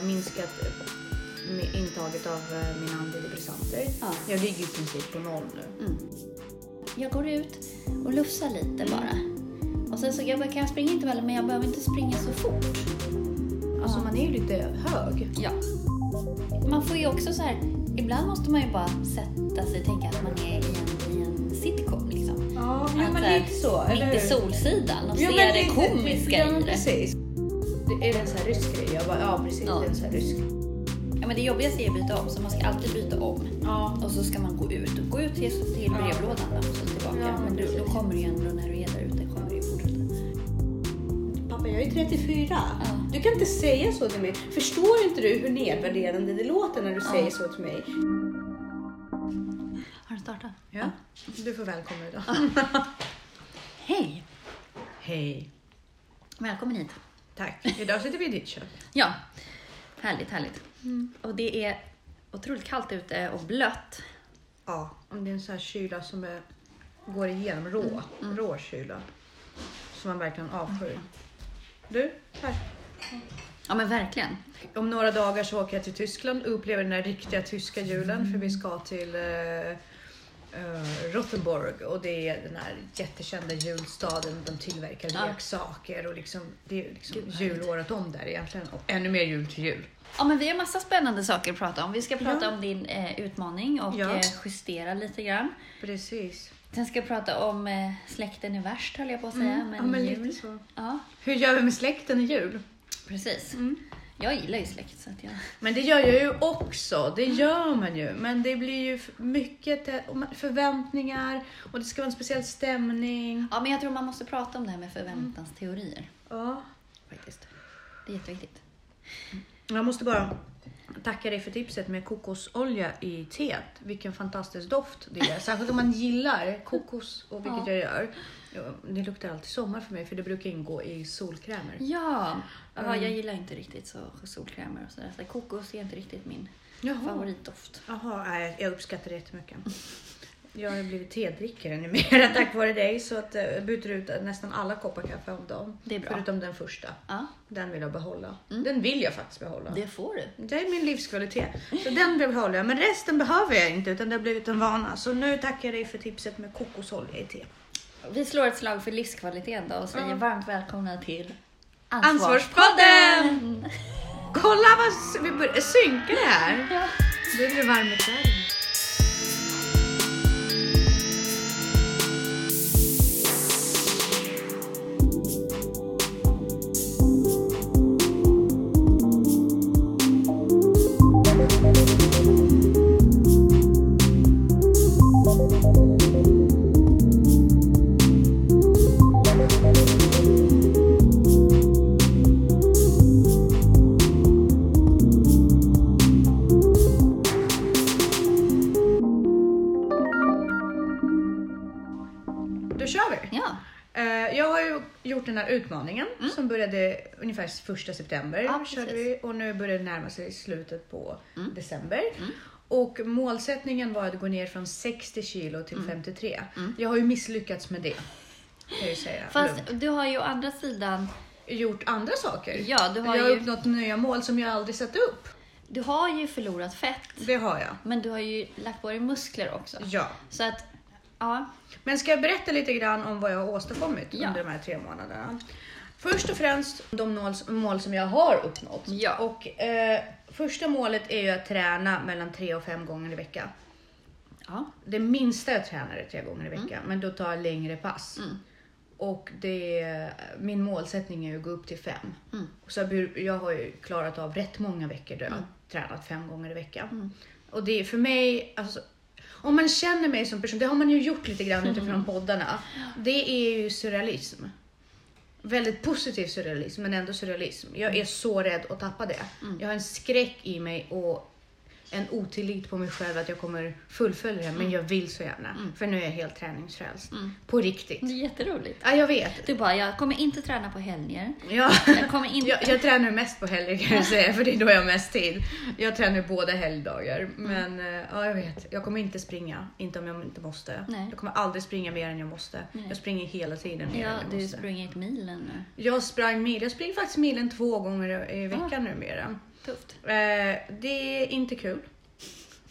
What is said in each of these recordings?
har minskat intaget av eh, mina antidepressanter. Ja. Jag ligger i princip på noll nu. Mm. Jag går ut och lufsar lite bara. Och sen så jag bara, kan jag springa intervaller men jag behöver inte springa så fort. Alltså man är ju lite hög. Ja. Man får ju också så här, ibland måste man ju bara sätta sig och tänka att man är i en, i en sitcom liksom. Ja, Att men lite så. eller Mitt i? Solsidan och Ja, se det komiska ja, i det. Är det en sån här rysk grej? Jag bara, ja precis, Ja. det är en sån här rysk. Ja, men det jobbigaste är att byta om, så man ska alltid byta om. Ja. Och så ska man gå ut. Gå ut till, till brevlådan och så tillbaka. Ja, men du, då kommer du ju ändå när du är där ute. Kommer du ju fortsätta. Pappa, jag är 34. Ja. Du kan inte säga så till mig. Förstår inte du hur nedvärderande det låter när du Ja. säger så till mig? Har du startat? Ja. Du får välkomna idag. Hej! Hej. Välkommen hit. Tack. Idag sitter vi i ditt kök. Ja, härligt, härligt. Och det är otroligt kallt ute och blött. Ja. Om det är en sån här kyla som är, går igenom rå, Mm. rå kyla. Som man verkligen avskyr. Du, här. Ja, men verkligen. Om några dagar så åker jag till Tyskland och upplever den här riktiga tyska julen för vi ska till uh, Rothenburg och det är den här jättekända julstaden. De tillverkar Ja. leksaker och liksom, det är liksom Gud, jul året om där egentligen. Och ännu mer jul till jul. Ja, men vi har massa spännande saker att prata om. Vi ska prata Ja. om din eh, utmaning och Ja. eh, justera lite grann. Precis. Sen ska jag prata om eh, släkten är värst, höll jag på att säga. Mm, men ja, men jul. lite så. Ja, Hur gör vi med släkten i jul? precis. Mm. Jag gillar ju släkt så att jag... Men det gör jag ju också, det gör man ju. Men det blir ju mycket förväntningar och det ska vara en speciell stämning. Ja, men jag tror man måste prata om det här med förväntansteorier. Ja. Faktiskt. Det är jätteviktigt. Jag måste bara tacka dig för tipset med kokosolja i teet. Vilken fantastisk doft det är. Särskilt om man gillar kokos, och vilket Ja. jag gör. Det luktar alltid sommar för mig för det brukar ingå i solkrämer. Ja, ja Mm. jag gillar inte riktigt så solkrämer och sådär. Så kokos är inte riktigt min Jaha, favoritdoft. Jaha jag uppskattar det jättemycket. Jag har blivit tedrickare numera tack vare dig så att eh, jag byter ut nästan alla koppar kaffe om dagen. Det är bra. Förutom den första. Ja, Den vill jag behålla. Mm. Den vill jag faktiskt behålla. det får du. Det är min livskvalitet. Så den behåller jag. Men resten behöver jag inte utan det har blivit en vana. Så nu tackar jag dig för tipset med kokosolja i te. Vi slår ett slag för livskvaliteten då och säger Ja. varmt välkomna till Ansvarspodden! Kolla vad vi börjar synka det här. Ja. Nu blir det varmt i kläderna. Ungefär första september. Ja, körde vi, och nu börjar det närma sig slutet på Mm. december. Och målsättningen var att gå ner från 60 kilo till Mm. 53. Jag har ju misslyckats med det. Kan jag säga. fast lugnt. du har ju å andra sidan, Gjort andra saker. ja du har, jag har ju, uppnått nya mål som jag aldrig satt upp. du har ju förlorat fett, Det har jag. men du har ju lagt på dig muskler också. Ja. Så att, ja, Men ska jag berätta lite grann om vad jag har åstadkommit Ja. under de här tre månaderna? Först och främst de mål, som jag har uppnått. Ja. Och, eh, första målet är ju att träna mellan tre och fem gånger i veckan. ja, Det minsta jag tränar är tre gånger i veckan, men då tar jag längre pass. Mm. Och det, min målsättning är ju att gå upp till fem. Mm. Så jag, har ju klarat av rätt många veckor där jag har tränat fem gånger i veckan. Mm. Och det är för mig, alltså, om man känner mig som person, det har man ju gjort lite grann Mm. utifrån poddarna. Det är ju surrealism. Väldigt positiv surrealism, men ändå surrealism. Jag är så rädd att tappa det. Mm. Jag har en skräck i mig och en otillit på mig själv att jag kommer fullfölja det, men jag vill så gärna. För nu är jag helt träningsfrälst. Mm. På riktigt. det är jätteroligt. Ja, jag vet. Du bara, jag kommer inte träna på helger. Ja. Jag kommer inte... Jag, jag tränar mest på helger kan jag säga, för det är då jag har mest tid. Jag tränar båda helgdagar, Mm. men eh, ja, jag vet. Jag kommer inte springa, inte om jag inte måste. Nej. Jag kommer aldrig springa mer än jag måste. Nej. Jag springer hela tiden mer Ja, än jag du måste. sprungit milen nu. Jag sprang mil. Jag springer faktiskt milen två gånger i veckan Ah. numera. Tufft. Eh, det är inte kul.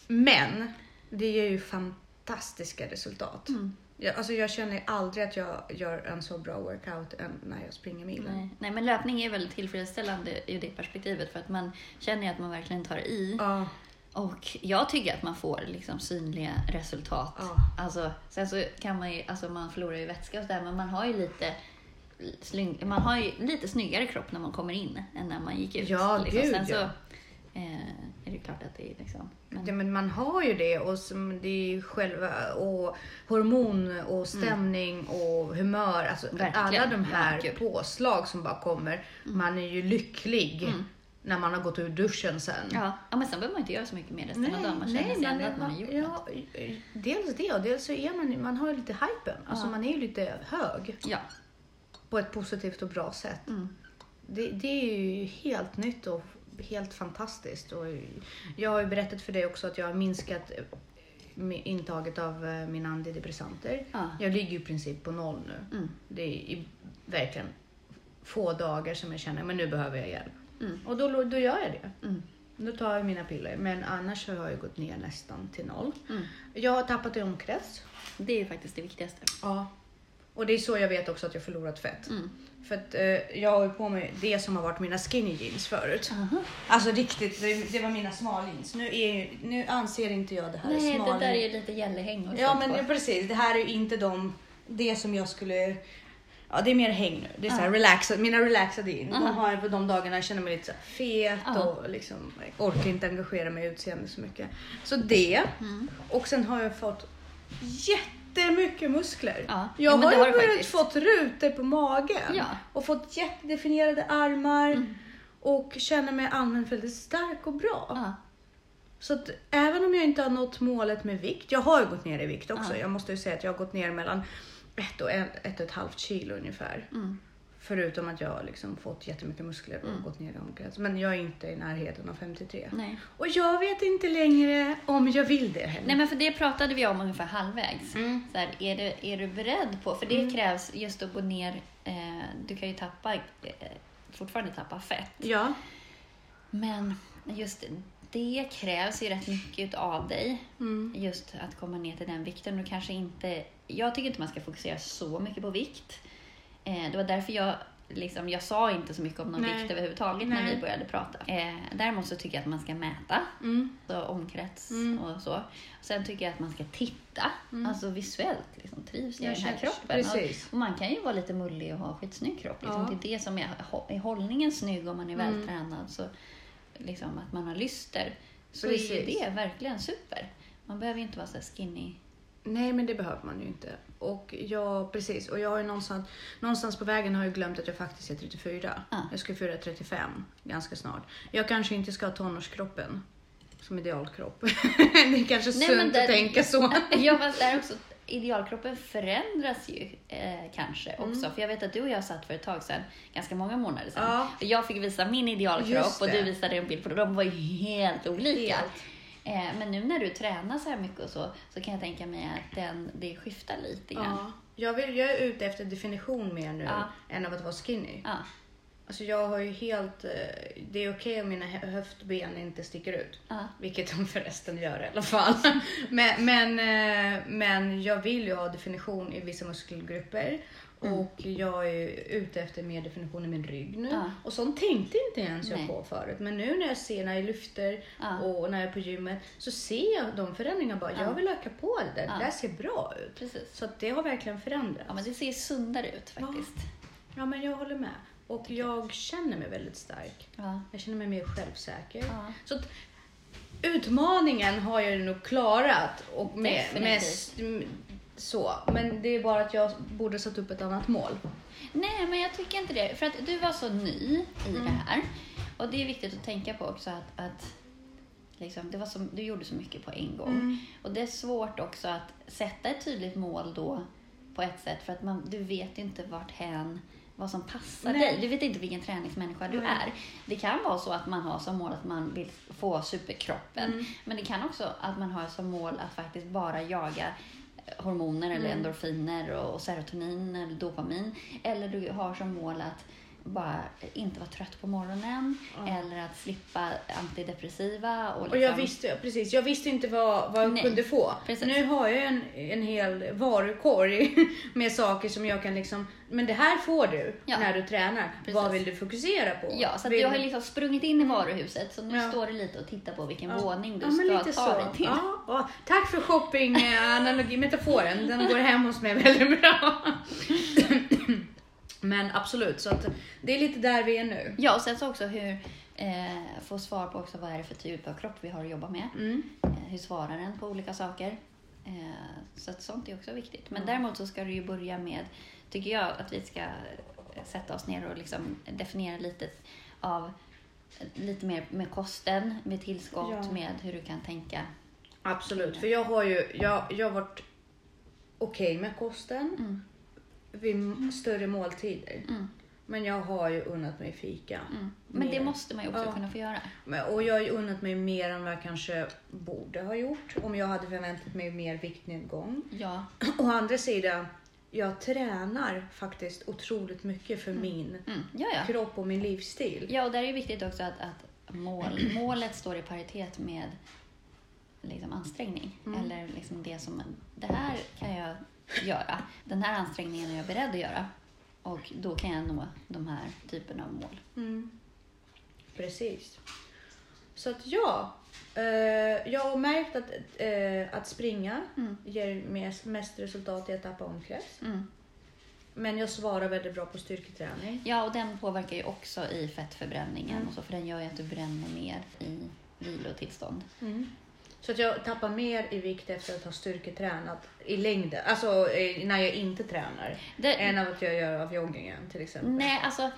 Men det ger ju fantastiska resultat. Mm. Jag, alltså jag känner aldrig att jag gör en så bra workout än när jag springer milen. Nej. Nej, men löpning är väldigt tillfredsställande ur det perspektivet för att man känner att man verkligen tar i. Ja, Och jag tycker att man får liksom synliga resultat. Ja. Alltså, sen så kan man ju, alltså man förlorar ju vätska och sådär, men man har ju lite slyng, man har ju lite snyggare kropp när man kommer in än när man gick ut. Ja, liksom. gud, Sen så ja. eh, är det klart att det är liksom... Men, det, men man har ju det och det är ju själva och hormon och stämning och humör. Alltså Mm. Verkligen. alla de här Ja, påslag som bara kommer. Man är ju lycklig när man har gått ur duschen sen. ja. ja, men sen behöver man inte göra så mycket mer resten av dagen. Man känner sig ändå att man har gjort något. ja, Dels det och dels så är man, man har lite hypen. Alltså Ja. man är ju lite hög Ja. På ett positivt och bra sätt. Mm. Det, det är ju helt nytt och helt fantastiskt. Och jag har ju berättat för dig också att jag har minskat intaget av eh, mina antidepressanter. Ja. Jag ligger i princip på noll nu. Mm. Det är verkligen få dagar som jag känner men nu behöver jag hjälp. Mm. Och då, då gör jag det. Mm. Då tar jag mina piller. Men annars har jag gått ner nästan till noll. Mm. Jag har tappat i omkrets. Det är ju faktiskt det viktigaste. Ja. Och det är så jag vet också att jag förlorat fett. Mm. För att eh, jag har ju på mig det som har varit mina skinny jeans förut. Aha. Alltså riktigt, det, det var mina small jeans. Nu, är, nu anser inte jag det här Nej, small det där är ju lite gällehäng Ja men på. precis, det här är ju inte de, det som jag skulle Ja det är mer häng nu. Det är så här Ja. relaxad, mina relaxade jeans. De Aha. har jag på de dagarna jag känner mig lite så fet Ja. och liksom orkar inte engagera mig i utseende så mycket. Så det. Mm. Och sen har jag fått jättemycket muskler. Ja. Jag har ju har fått rutor på magen Ja. och fått jättedefinierade armar Mm. och känner mig allmänt väldigt stark och bra. Ja. Så att även om jag inte har nått målet med vikt, jag har ju gått ner i vikt också. Ja. Jag måste ju säga att jag har gått ner mellan ett och, en, ett och ett halvt kilo ungefär. Mm. Förutom att jag har liksom fått jättemycket muskler och Mm. gått ner i omkrets. Men jag är inte i närheten av 53. Nej. Och jag vet inte längre om jag vill det heller. Nej, men för det pratade vi om ungefär halvvägs. Mm. Så här, är, du, är du beredd på, för det krävs just att gå ner, eh, du kan ju tappa, eh, fortfarande tappa fett. Ja. Men just det krävs ju rätt mycket av dig. Mm. Just att komma ner till den vikten. Du kanske inte, jag tycker inte man ska fokusera så mycket på vikt. Eh, det var därför jag, liksom, jag sa inte så mycket om någon Nej. vikt överhuvudtaget när Nej. vi började prata. Eh, däremot så tycker jag att man ska mäta, Mm. så omkrets Mm. och så. Sen tycker jag att man ska titta, alltså visuellt. Liksom, trivs jag i den här kroppen? Och, och man kan ju vara lite mullig och ha skitsnygg kropp. Liksom. Ja. Det är det som är, är hållningen snygg om man är Mm. vältränad. Så liksom att man har lyster. Så är Precis. ju det verkligen super. Man behöver ju inte vara så skinny. Nej, men det behöver man ju inte. Och jag, precis. Och jag har ju någonstans, någonstans på vägen har jag glömt att jag faktiskt är 34. Ah. Jag ska fylla 35 ganska snart. Jag kanske inte ska ha tonårskroppen som idealkropp. det är kanske Nej, sunt men att där- tänka så. ja, fast där också, idealkroppen förändras ju eh, kanske Mm. också. För jag vet att du och jag satt för ett tag sedan, ganska många månader sedan. Ja. Jag fick visa min idealkropp och du visade en bild på det. De var ju helt olika. Helt. Eh, men nu när du tränar så här mycket och så, så kan jag tänka mig att den, det skiftar lite grann. Ja. Jag, vill, jag är ute efter definition mer nu Ja. än av att vara skinny. Ja. Alltså jag har ju helt, eh, det är okej om mina hö- höftben inte sticker ut. Ja. Vilket de förresten gör i alla fall. men, men, eh, men jag vill ju ha definition i vissa muskelgrupper. Mm. Och jag är ute efter mer definition i min rygg nu. Ja. Och sånt tänkte inte ens jag Nej. på förut. Men nu när jag ser när jag lyfter Ja. och när jag är på gymmet så ser jag de förändringarna bara. Ja. Jag vill öka på det där. Det där ser bra ut. Precis. Så det har verkligen förändrats. Ja, men det ser sundare ut faktiskt. Ja, men jag håller med. Och jag känner mig väldigt stark. Ja. Jag känner mig mer självsäker. Så att, utmaningen har jag nog klarat. Och med, med, så. Men det är bara att jag borde satt upp ett annat mål. Nej, men jag tycker inte det. För att du var så ny i Mm. det här. Och det är viktigt att tänka på också att, att liksom, det var så, du gjorde så mycket på en gång. Mm. Och det är svårt också att sätta ett tydligt mål då på ett sätt för att man, du vet inte vart hän vad som passar Nej. dig. Du vet inte vilken träningsmänniska du Nej. är. Det kan vara så att man har som mål att man vill få superkroppen. Mm. Men det kan också att man har som mål att faktiskt bara jaga hormoner eller Mm. endorfiner och serotonin eller dopamin. Eller du har som mål att bara inte vara trött på morgonen Ja. eller att slippa antidepressiva. Och, Och jag liksom- visste, precis, jag visste inte vad, vad jag Nej, kunde få. precis. Nu har jag en, en hel varukorg med saker som jag kan liksom, men det här får du Ja. när du tränar. Precis. Vad vill du fokusera på? Ja, så vill... du har liksom sprungit in i varuhuset så nu Ja. står det lite och tittar på vilken våning du ska ta så. dig till. Tack för shopping-analogi, metaforen. Den går hem hos mig väldigt bra. men absolut, så att det är lite där vi är nu. Ja, och sen så också hur, eh, få svar på också vad är det för typ av kropp vi har att jobba med. Mm. Eh, hur svarar den på olika saker? Eh, så att sånt är också viktigt. Men Ja. däremot så ska du ju börja med, tycker jag, att vi ska sätta oss ner och liksom definiera lite av lite mer med kosten, med tillskott, Ja. med hur du kan tänka. Absolut, för jag har ju jag, jag har varit okej med kosten Mm. Vid större måltider. Mm. Men jag har ju unnat mig fika. Mm. Men det Mer. måste man ju också Ja. kunna få göra. Och jag har ju unnat mig mer än vad jag kanske borde ha gjort om jag hade förväntat mig mer viktnedgång. Ja, Å andra sidan, jag tränar faktiskt otroligt mycket för min mm. ja, ja. kropp och min livsstil. Ja, och där är det viktigt också att, att mål, målet står i paritet med liksom, ansträngning. Mm. Eller liksom det som, det här kan jag göra. Den här ansträngningen är jag beredd att göra. Och då kan jag nå de här typerna av mål. Mm. Precis. Så att ja, eh, jag har märkt att, eh, att springa Mm. ger mest, mest resultat i att tappa omkrets. Mm. Men jag svarar väldigt bra på styrketräning. Ja, och den påverkar ju också i fettförbränningen. Mm. Och så, för den gör ju att du bränner mer i vilotillstånd. Så att jag tappar mer i vikt efter att ha styrketränat i längden, alltså eh, när jag inte tränar, Det, än av att jag gör av joggingen till exempel. Nej, alltså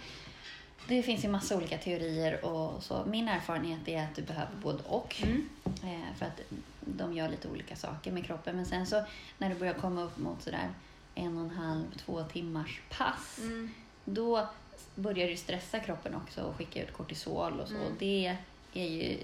det finns ju massa olika teorier och så. Min erfarenhet är att du behöver både och. Mm. Eh, för att de gör lite olika saker med kroppen. Men sen så när du börjar komma upp mot sådär en och en halv, två timmars pass. Mm. Då börjar du stressa kroppen också och skicka ut kortisol och så. Mm. Det är ju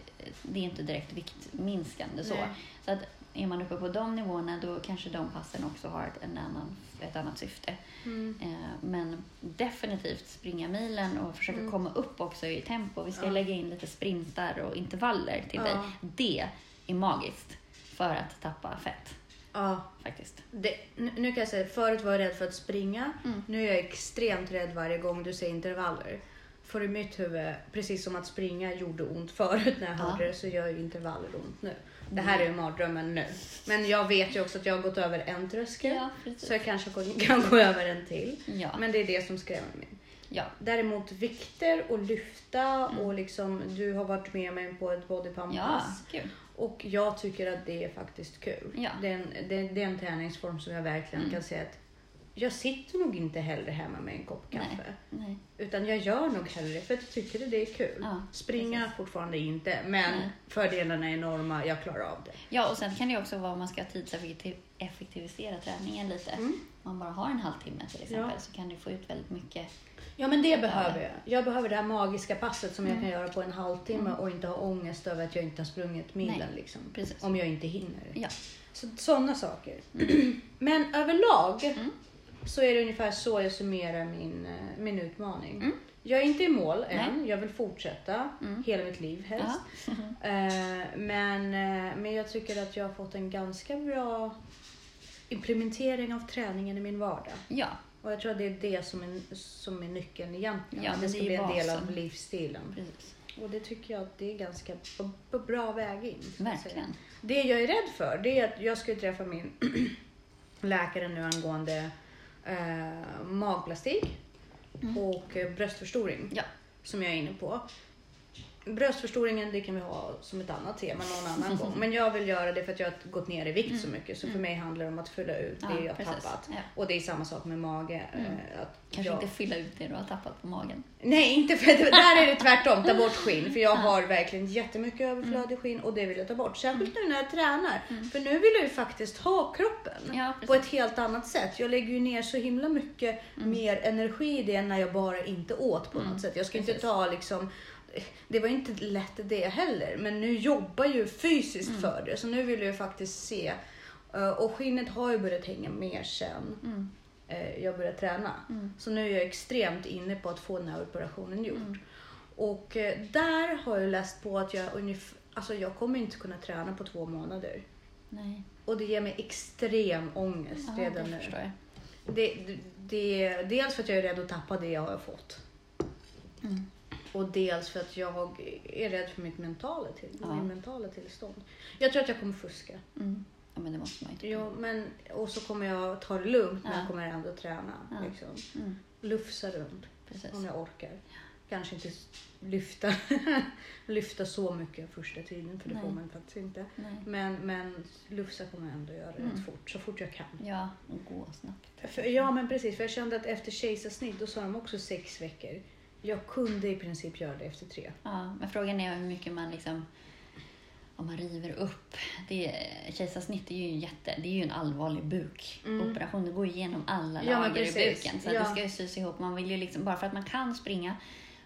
det är inte direkt viktminskande så. Nej. Så att är man uppe på de nivåerna då kanske de passen också har ett, en annan, ett annat syfte. Mm. Eh, Men definitivt springa milen och försöka Mm. komma upp också i tempo. Vi ska Ja. lägga in lite sprintar och intervaller till dig. Ja. Det är magiskt för att tappa fett Ja, faktiskt. det, nu nu kan jag säga, förut var jag rädd för att springa. Mm. Nu är jag extremt rädd varje gång du säger intervaller. För i mitt huvud, precis som att springa gjorde ont förut när jag Ja. hörde det, så gör ju intervaller ont nu. Det här är ju mardrömmen nu. Men jag vet ju också att jag har gått över en tröskel. Ja, så jag kanske kan- gå över en till. Ja, Men det är det som skrämmer mig. ja. Däremot vikter och lyfta och liksom, du har varit med mig på ett bodypump ja. Och jag tycker att det är faktiskt kul. Ja. Det, är en, det, det är en träningsform som jag verkligen Mm. kan säga att jag sitter nog inte hellre hemma med en kopp kaffe. Nej. Utan jag gör nog hellre för att jag tycker det är kul. Ja, Springa precis. fortfarande inte, men Nej. fördelarna är enorma. Jag klarar av det. Ja, och sen kan det också vara om man ska tidseffektivisera träningen lite. Mm. Om man bara har en halvtimme till exempel Ja. så kan du få ut väldigt mycket. Ja men det behöver jag. Jag behöver det här magiska passet som jag Mm. kan göra på en halvtimme Mm. och inte ha ångest över att jag inte har sprungit milen. Nej, Liksom, Precis. om jag inte hinner. Ja. Så, sådana saker. men överlag Mm. Så är det ungefär så jag summerar min, eh, min utmaning. Mm. Jag är inte i mål än. Jag vill fortsätta Mm. hela mitt liv helst. Eh, men, eh, men jag tycker att jag har fått en ganska bra implementering av träningen i min vardag. Ja, Och jag tror att det är det som är, som är nyckeln egentligen. Ja, det ska det bli en del av livsstilen. precis. Och det tycker jag att det är ganska bra väg in. Verkligen. Det jag är rädd för det är att jag ska träffa min läkare nu angående eh, magplastik Mm. och eh, bröstförstoring Ja. som jag är inne på. Bröstförstoringen det kan vi ha som ett annat tema någon annan gång. Men jag vill göra det för att jag har gått ner i vikt så mycket. Så för mig handlar det om att fylla ut det Mm. Ja, jag har precis. tappat. Ja. Och det är samma sak med mage. Mm. eh, Att Kanske jag... inte fylla ut det du har tappat på magen. Nej, inte för där är det tvärtom. Ta bort skinn. För jag Ja. har verkligen jättemycket överflödig skinn och det vill jag ta bort. Särskilt nu när jag tränar. För nu vill jag ju faktiskt ha kroppen. På ett helt annat sätt. Jag lägger ju ner så himla mycket mer energi i det när jag bara inte åt på Mm, något sätt. Jag ska inte precis. ta liksom det var inte lätt det heller, men nu jobbar jag ju fysiskt Mm. för det. Så nu vill jag ju faktiskt se. eh, Och skinnet har ju börjat hänga mer sen. Mm. eh, jag började träna. Mm. Så nu är jag extremt inne på att få den här operationen gjort. Mm. Och eh, där har jag läst på att jag ungefär, alltså jag kommer inte kunna träna på två månader. Nej. Och det ger mig extrem ångest Ja, redan det nu. det, det, dels för att jag är rädd att tappa det jag har fått. Mm. Och dels för att jag är rädd för mitt mentala, till, Ja. min mentala tillstånd. Jag tror att jag kommer fuska. Mm. Ja, men det måste man inte. Jo, men, och så kommer jag ta det lugnt men Ja. jag kommer ändå träna. Ja. Liksom. Mm. Lufsa runt Precis. om jag orkar. Kanske inte lyfta, lyfta så mycket första tiden för det Nej. får man faktiskt inte. Nej. Men, men lufsa kommer jag ändå göra Mm. rätt fort, så fort jag kan. Ja, och gå snabbt. För, ja men precis, för jag kände att efter kejsarsnitt då sa de också sex veckor. Jag kunde i princip göra det efter tre. Ja, men frågan är hur mycket man liksom om man river upp. Det, kejsarsnitt är ju en jätte, det är ju en allvarlig bukoperation. Det går igenom alla Mm. Ja, lager i buken. Så Ja. det ska ju sys ihop. Man vill ju liksom, bara för att man kan springa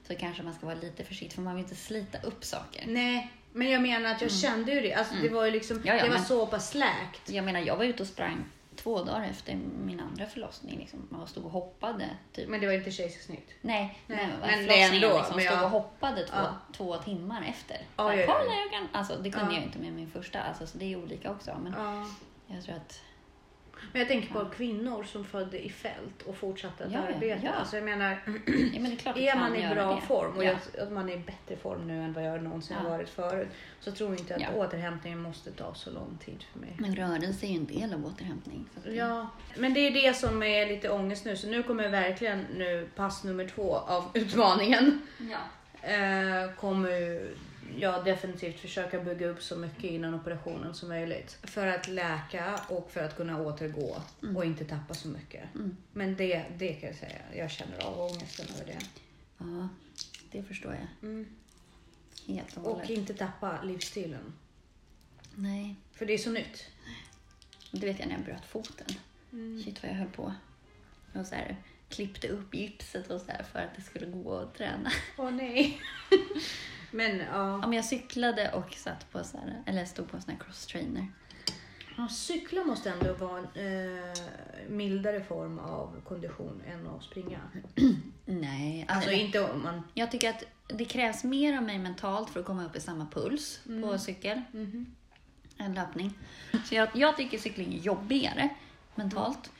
så kanske man ska vara lite försiktig för man vill inte slita upp saker. Nej, men jag menar att jag kände ju det. Alltså, Det var ju liksom, Mm. Ja, ja, det var men- så pass släkt. Jag menar, jag var ute och sprang två dagar efter min andra förlossning. Liksom. Man stod och hoppade. Typ. Men det var inte kejsarsnitt. Nej, Nej, men, det ändå, liksom men stod jag- och hoppade två, Ja. två timmar efter. Här, ja, ja. Kolla, jag kan... Alltså, det kunde Ja. jag inte med min första, alltså, så det är olika också. Men Ja. jag tror att... Men jag tänker på kvinnor som födde i fält och fortsatte att Ja, arbeta. ja. Alltså jag menar, Ja, men är är man i bra det. form och ja. jag, att man är i bättre form nu än vad jag någonsin Ja. har varit förut så tror jag inte att Ja. återhämtningen måste ta så lång tid för mig. Men rörelse är ju en del av återhämtning. Det- Ja, men det är det som är lite ångest nu. Så nu kommer verkligen nu pass nummer två av utmaningen. ja. Eh, kommer jag definitivt försöka bygga upp så mycket innan operationen som möjligt. För att läka och för att kunna återgå och inte tappa så mycket. Mm. Men det, det kan jag säga, jag känner av ångesten över det. ja, det förstår jag. Mm. Helt och Och hållet. inte tappa livsstilen. Nej, För det är så nytt. det vet jag när jag bröt foten. Mm. Shit vad jag höll på. Och så här, klippte upp gipset och så här för att det skulle gå att träna. Åh nej. Men ja, men jag cyklade och satt på så här, eller stod på en sån här cross trainer. ja, cykla måste ändå vara en eh, mildare form av kondition än att springa. Nej, Alltså alltså, inte om man... jag tycker att det krävs mer av mig mentalt för att komma upp i samma puls på cykel Mhm. än löpning. Så jag, jag tycker cykling är jobbigare mentalt.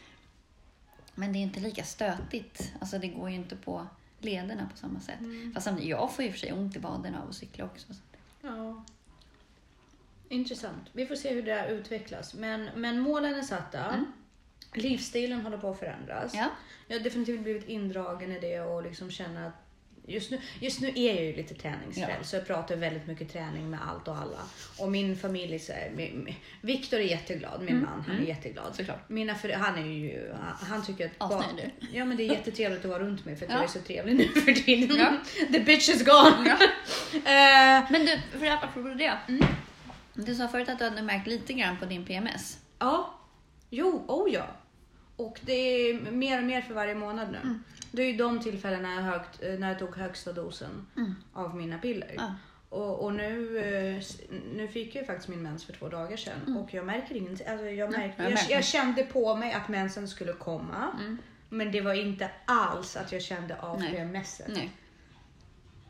Men det är inte lika stötigt. Alltså det går ju inte på lederna på samma sätt. Fast samtidigt, jag får ju för sig ont i vaderna av att cykla också. Så. Ja. Intressant. Vi får se hur det här utvecklas. Men, men målen är satta. Mm. Livsstilen håller på att förändras. Ja. Jag har definitivt blivit indragen i det och liksom känner att Just nu, just nu är jag ju lite träningsfrälst Ja. så jag pratar väldigt mycket träning med allt och alla. Och min familj säger, min- min- Viktor är jätteglad, min man, han är jätteglad. Mm. Såklart. Mina för, han är ju, han, han tycker att... Asnöjd Ja men det är jättetrevligt att vara runt mig för att Ja. jag är så trevlig nu för tiden. Ja. The bitch is gone! Eh, Men du, för att apropå det. Du sa förut att du hade märkt lite grann på din PMS. Ja, jo, oh ja. Och det är mer och mer för varje månad nu. Mm. Det är ju de tillfällen när jag, högt, eh, när jag tog högsta dosen av mina piller. Mm. Ja. Och, och nu, eh, nu fick jag ju faktiskt min mens för två dagar sedan och jag märker ingenting. Alltså jag, märker, jag jag, kände på mig att mensen skulle komma. Mm. Men det var inte alls att jag kände av Nej.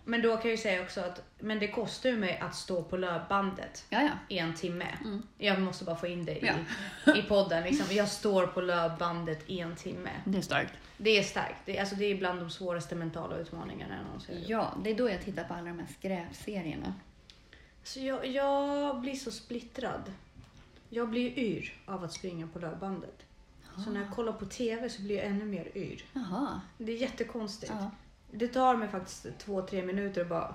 Men då kan jag ju säga också att men det kostar ju mig att stå på löpbandet i en timme. Mm. Jag måste bara få in det i, Ja. i podden. Liksom. Jag står på löpbandet i en timme. Det är starkt. Det är starkt. Det är, alltså, det är bland de svåraste mentala utmaningarna jag någonsin har gjort. Ja, det är då jag tittar på alla de här skräpserierna. Så jag, jag blir så splittrad. Jag blir yr av att springa på löpbandet. Så när jag kollar på TV så blir jag ännu mer yr. Jaha. Det är jättekonstigt. Ja. Det tar mig faktiskt två, tre minuter att bara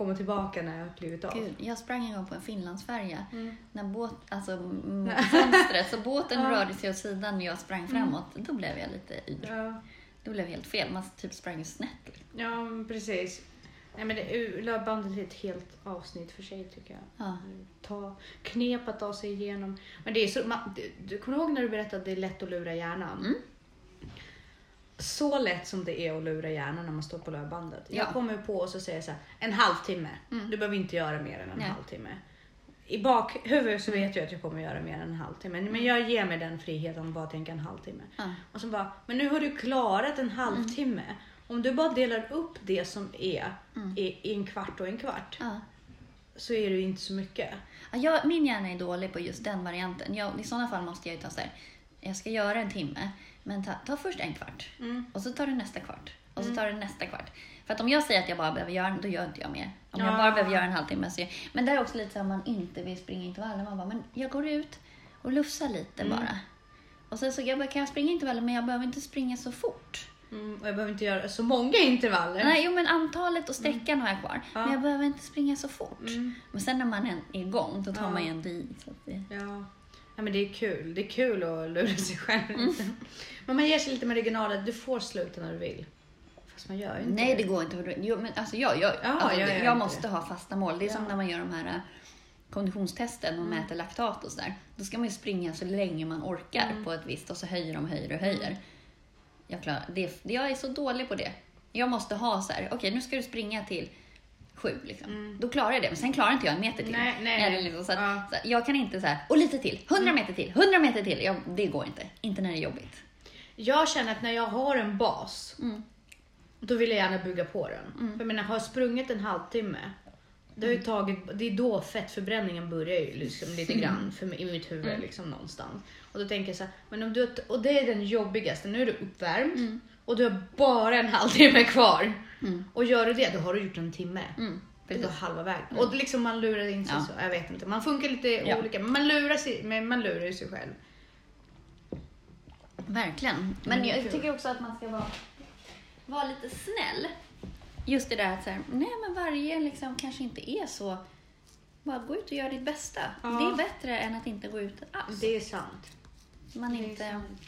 komma tillbaka när jag har klivit av. Gud, jag sprang en gång på en Finlandsfärja. Mm. När båt, alltså fönstret, så båten Ja. Mm. rörde sig åt sidan och jag sprang framåt. Då blev jag lite yr. Ja. Det blev helt fel. Man typ sprang ju snett. Ja, precis. Nej, men det, löpbandet är ett helt avsnitt för sig tycker jag. Ja. Ta, knep att ta sig igenom. Men det är så, man, du, du kommer ihåg när du berättade att det är lätt att lura hjärnan? Mm. Så lätt som det är att lura hjärnan när man står på löpbandet. Jag Ja. kommer på och så säger jag så här, en halvtimme. Mm. Du behöver inte göra mer än en Nej. halvtimme. i bakhuvudet så vet jag att jag kommer göra mer än en halvtimme. Men jag ger mig den friheten att bara tänka en halvtimme. Ja. Och så bara, men nu har du klarat en halvtimme. Om du bara delar upp det som är i, i en kvart och en kvart så är det ju inte så mycket. Ja, jag, min hjärna är dålig på just den varianten. Jag, I sådana fall måste jag ju ta så här, jag ska göra en timme, men ta, ta först en kvart. Mm. Och så tar du nästa kvart. Och så tar du nästa kvart. För att om jag säger att jag bara behöver göra, då gör inte jag mer. Om jag Ja. bara behöver göra en halvtimme så Men det är också lite så att man inte vill springa intervaller. Man bara, men jag går ut och lufsar lite Mm. bara. Och sen så jag bara, kan jag springa intervaller men jag behöver inte springa så fort. Mm, och jag behöver inte göra så många intervaller. Nej, jo men antalet och sträckan har jag kvar. Mm. Ja. Men jag behöver inte springa så fort. Mm. Men sen när man är igång, då tar Ja. man ju ändå i. Så att det... Ja. Ja, men det är kul. Det är kul att lura sig själv Mm. Men man ger sig lite marginaler. Du får sluta när du vill. Fast man gör ju inte Nej, det går inte. Jo, men alltså jag, jag, Ja, alltså, jag jag måste det. ha fasta mål. Det är som Ja. när man gör de här äh, konditionstesten och mäter laktat och sådär. Då ska man ju springa så länge man orkar på ett visst och så höjer de, höjer och höjer. Jag, klarar, det, jag är så dålig på det. Jag måste ha så här, okej nu ska du springa till sju liksom. Då klarar jag det, men sen klarar inte jag en meter till. Nej, nej, Eller liksom, så att, Ja. så att jag kan inte så här, och lite till, hundra meter till, hundra meter till. Jag, det går inte. Inte när det är jobbigt. Jag känner att när jag har en bas, Mm. då vill jag gärna bygga på den. För jag menar, har jag sprungit en halvtimme, det, har ju tagit, det är då fettförbränningen börjar ju liksom lite grann för mig, i mitt huvud liksom någonstans. Och då tänker jag så här, men om du, och det är den jobbigaste, nu är du uppvärmd och du har bara en halvtimme kvar. Och gör du det, då har du gjort en timme. Mm, Det precis. halva vägen. Och liksom man lurar in sig Ja. så, jag vet inte. Man funkar lite Ja. olika, men man lurar, sig, men man lurar ju sig själv. Verkligen. Men Mm, jag kul. tycker också att man ska vara, vara lite snäll. Just det där att så här, nej men varje liksom kanske inte är så. Bara gå ut och gör ditt bästa. Ja. Det är bättre än att inte gå ut alls. Det är sant. man Det är inte... sant.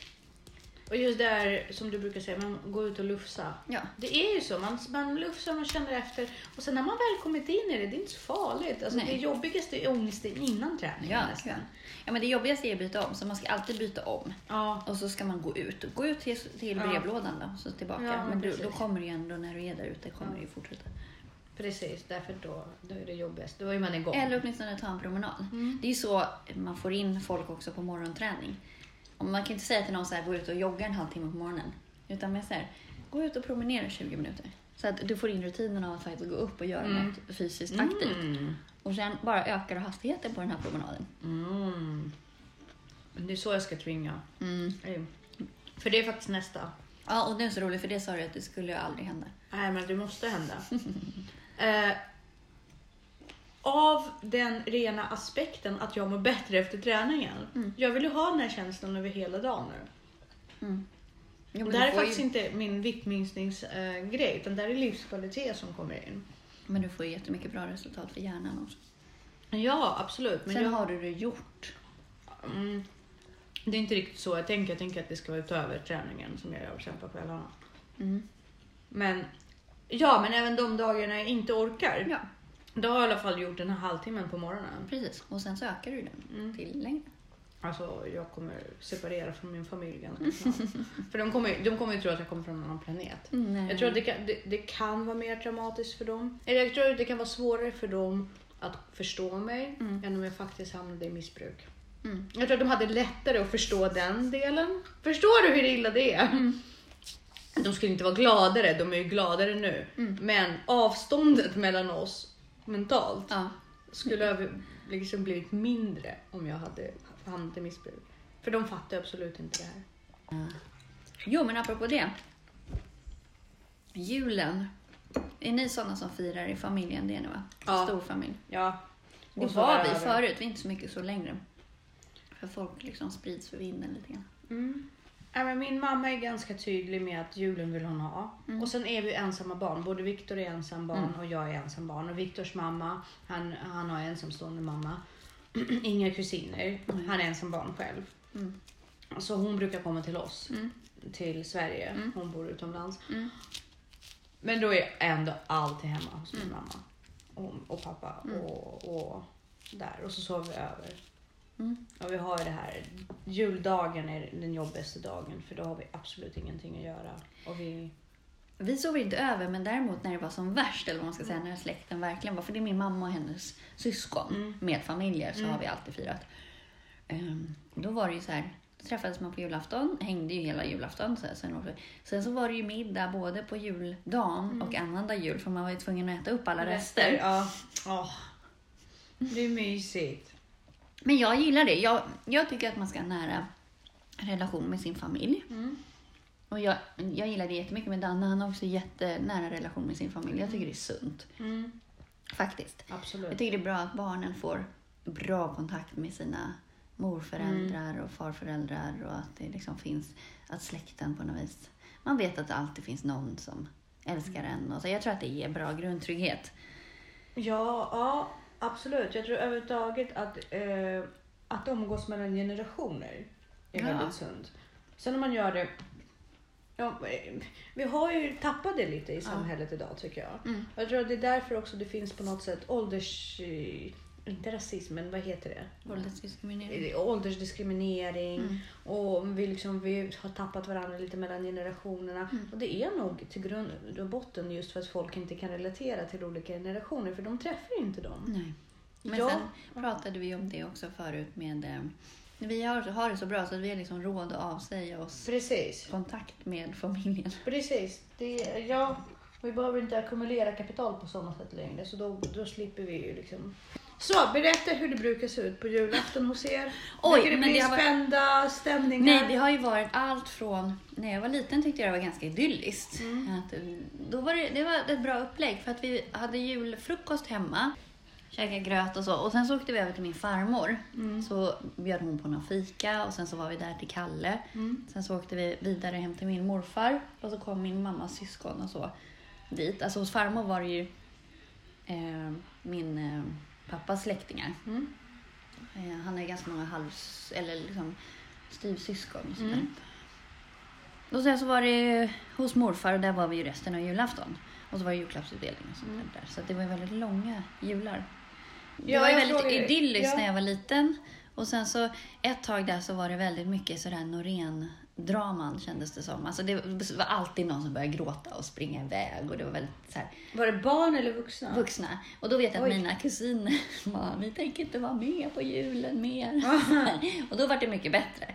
Och just där som du brukar säga, man går ut och lufsa. Ja. Det är ju så, man, man lufsar, man känner efter. Och sen när man väl kommit in i det, det är inte så farligt. Alltså, Nej. det jobbigaste är ångesten innan träningen Ja, nästan. ja, men det jobbigaste är att byta om, så man ska alltid byta om. Ja. Och så ska man gå ut. Gå ut till, till brevlådan då, så tillbaka. Ja, men du, då kommer det ju ändå, när du är där ute, kommer Ja. det ju fortsätta. Precis, därför då, då är det jobbigast. Då är man igång. Eller åtminstone ta en promenad. Mm. Det är ju så man får in folk också på morgonträning. Och man kan inte säga till någon så här, gå ut och jogga en halvtimme på morgonen. Utan mer så här, gå ut och promenera 20 minuter. Så att du får in rutinen av att faktiskt gå upp och göra Mm. något fysiskt aktivt. Mm. Och sen bara ökar du hastigheten på den här promenaden. Mm. Men Det är så jag ska tvinga. Mm. Mm. För det är faktiskt nästa. Ja, och det är så roligt för det sa du att det skulle ju aldrig hända. Nej, men det måste hända. eh, av den rena aspekten att jag mår bättre efter träningen. Mm. Jag vill ju ha den här känslan över hela dagen nu. Mm. Men det här är faktiskt ju, inte min viktminskningsgrej, eh, utan det här är livskvalitet som kommer in. Men du får ju jättemycket bra resultat för hjärnan också. Ja, absolut. Men Sen jag, har du det gjort. mm, det är inte riktigt så jag tänker. Jag tänker att det ska vara utöver träningen som jag gör sen på kvällarna. Mm. Men ja, men även de dagarna jag inte orkar. Ja, Då har jag i alla fall gjort den här halvtimmen på morgonen. precis. Och sen så ökar du den Mm. till längre. Alltså jag kommer separera från min familj ganska snart. För de kommer, de kommer ju tro att jag kommer från en annan planet. Mm, Jag tror att det kan, det, det kan vara mer traumatiskt för dem. Eller jag tror att det kan vara svårare för dem att förstå mig Mm. än om jag faktiskt hamnade i missbruk. Mm. Jag tror att de hade lättare att förstå den delen. Förstår du hur illa det är? Mm. De skulle inte vara gladare, de är ju gladare nu. Mm. Men avståndet mellan oss mentalt Ja. skulle ha liksom blivit mindre om jag hade hamnat i missbruk. För de fattar absolut inte det här. Jo, men apropå det. Julen. Är ni sådana som firar i familjen? Det är ni va? Ja. Stor familj. Ja. Det var vi förut, vi är inte så mycket så längre. För folk liksom sprids för vinden lite grann. Mm. Ja, men min mamma är ganska tydlig med att julen vill hon ha. Mm. Och sen är vi ensamma barn. Både Viktor är ensam barn Mm. och jag är ensam barn. Och Viktors mamma, han, han har ensamstående mamma. Inga kusiner. Han är ensam barn själv. Mm. Så hon brukar komma till oss, Mm. till Sverige. Mm. Hon bor utomlands. Mm. Men då är jag ändå alltid hemma hos min Mm. mamma och, och pappa Mm. och, och där. Och så sover vi över. Mm. Och vi har ju det här, juldagen är den jobbigaste dagen för då har vi absolut ingenting att göra. Och vi, vi sover inte över, men däremot när det var som värst, eller vad man ska säga, när släkten verkligen var, för det är min mamma och hennes syskon med familjer, så har vi alltid firat. Ehm, då var det ju så här, då träffades man på julafton, hängde ju hela julafton. Så sen, också- sen så var det ju middag både på juldagen och annandag jul, för man var ju tvungen att äta upp alla rester. Ja. Åh. Det är mysigt. Men jag gillar det. Jag, jag tycker att man ska ha nära relation med sin familj. Och jag, jag gillar det jättemycket med Danne. Han har också jättenära relation med sin familj. Jag tycker det är sunt. Mm. Faktiskt. Absolut. Jag tycker det är bra att barnen får bra kontakt med sina morföräldrar och farföräldrar och att det liksom finns, att släkten på något vis, man vet att det alltid finns någon som älskar en. Och så jag tror att det ger bra grundtrygghet. Ja, ja, absolut. Jag tror överhuvudtaget att, eh, att umgås mellan generationer är Ja. väldigt sunt. Sen om man gör det... Ja, eh, vi har ju tappat det lite i samhället idag tycker jag. Mm. Jag tror att det är därför också det finns på något sätt ålders... Inte rasism, men vad heter det? Åldersdiskriminering. Eh, Åldersdiskriminering Mm. och vi, liksom, vi har tappat varandra lite mellan generationerna. Mm. Och det är nog till grund och botten just för att folk inte kan relatera till olika generationer för de träffar inte dem. Nej. Men Ja. sen pratade vi om det också förut med... Eh, vi har, har det så bra så att vi har liksom råd att avsäga oss Precis. kontakt med familjen. Precis. Det, ja, vi behöver inte ackumulera kapital på samma sätt längre så då, då slipper vi ju liksom. Så berätta hur det brukar se ut på julafton hos er. Oj, Brukar det men bli det har varit- spända stämningar? Nej, det har ju varit allt från... När jag var liten tyckte jag det var ganska idylliskt. Mm. Att, eh, då var det, det var ett bra upplägg för att vi hade julfrukost hemma. Käkade gröt och så. Och sen så åkte vi över till min farmor. Mm. Så bjöd hon på någon fika och sen så var vi där till Kalle. Mm. Sen så åkte vi vidare hem till min morfar och så kom min mammas syskon och så dit. Alltså hos farmor var det ju eh, min eh, pappas släktingar. Mm. Eh, han har ju ganska många halvs... eller liksom styvsyskon och. Mm. Och sen så var det hos morfar och där var vi ju resten av julafton. Och så var det julklappsutdelning och sånt Mm. där. Så det var väldigt långa jular. Det Ja, var ju väldigt idylliskt Ja. när jag var liten. Och sen så ett tag där så var det väldigt mycket sådär Norén-draman kändes det som. Alltså det var alltid någon som började gråta och springa iväg och det var väldigt så här, Var det barn eller vuxna? vuxna. Och då vet jag att Oj. mina kusiner var, vi tänker inte vara med på julen mer. och då var det mycket bättre.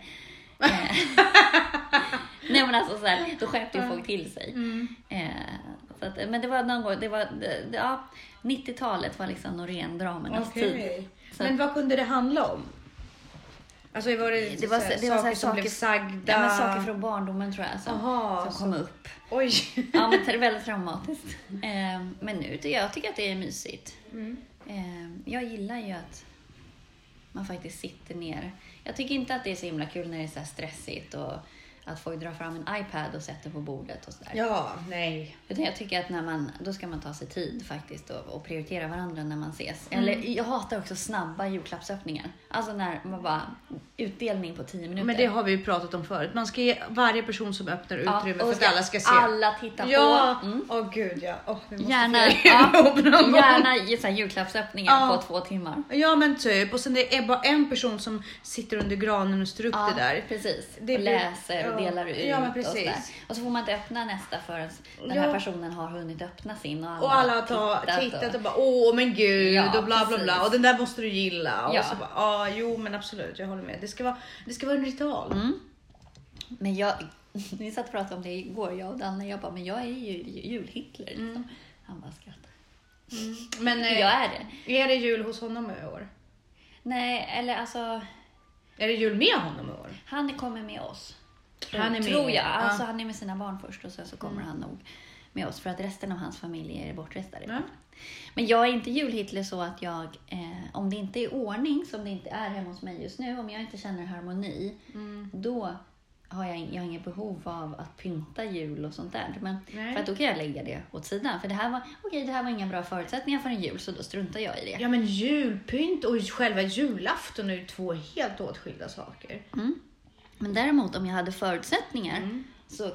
Eh, Nej men alltså så här, då skärpte ju folk till sig. Mm. Eh, att, men det var någon gång, det var, det, ja, 90-talet var liksom Norén-dramernas tid. Okej. Så Men vad kunde det handla om? Alltså var det, Det var, så det var så här saker som saker, blev sagda? ja, men saker från barndomen tror jag som, Aha, som så- kom upp. Oj. Ja, men det är väldigt traumatiskt. Eh, men nu jag, tycker att det är mysigt. Mm. Eh, jag gillar ju att man faktiskt sitter ner. Jag tycker inte att det är så himla kul när det är så stressigt och att folk drar fram en iPad och sätter på bordet och sådär. Ja, nej. Utan jag tycker att när man, då ska man ta sig tid faktiskt och, och prioritera varandra när man ses. Mm. Eller jag hatar också snabba julklappsöppningar. Alltså när man bara, utdelning på 10 minuter. Men det har vi ju pratat om förut. Man ska ge varje person som öppnar Ja, utrymme och för att alla ska se. Alla titta Ja, på. Mm. åh gud ja. Åh, vi måste Gärna, ja, gärna ge så här julklappsöppningar Ja. på två timmar. Ja men typ. Och sen det är bara en person som sitter under granen och styr upp Ja, det där. precis. Det och läser och ja. delar ut. Ja, men Och, precis. sådär. och så får man inte öppna nästa förrän den Ja. här personen har hunnit öppna sin och alla, Och alla har ta- tittat och bara åh men gud Ja, och bla bla bla precis. och den där måste du gilla. Och Ja. så bara, ja jo men absolut jag håller med. Det ska vara, det ska vara en ritual. Mm. Men jag, vi satt och pratade om det igår, jag och Danne. Jag bara, men jag är ju jul-Hitler. Liksom. Han bara skrattade. Men eh, Jag är det. är det jul hos honom i år? Nej, eller alltså, Är det jul med honom i år? han kommer med oss. Han är med, Tror jag. ja. Alltså, han är med sina barn först och sen så kommer han nog med oss. För att resten av hans familj är bortrestade. Ja. Men jag är inte jul-Hitler så att jag, eh, om det inte är ordning, som det inte är hemma hos mig just nu, om jag inte känner harmoni, Mm. då har jag, jag har inget behov av att pynta jul och sånt där. Men, Nej. för att då kan jag lägga det åt sidan. För det här var, okej, det här var inga bra förutsättningar för en jul, så då struntar jag i det. Ja men julpynt och själva julafton är ju två helt åtskilda saker. Mm. Men däremot om jag hade förutsättningar Mm. så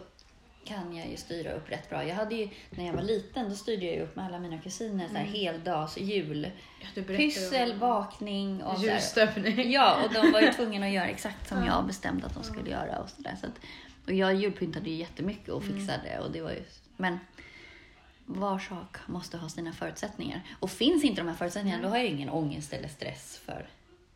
kan jag ju styra upp rätt bra. Jag hade ju, när jag var liten, då styrde jag ju upp med alla mina kusiner så här heldags jul. Ja, berättade om- Pyssel, bakning och. Julstöpning. Ja, och de var ju tvungna att göra exakt som jag bestämde att de skulle göra. Och, så där, så att, och jag julpyntade ju jättemycket och fixade och det var ju Men var sak måste ha sina förutsättningar. Och finns inte de här förutsättningarna, då har jag ingen ångest eller stress för...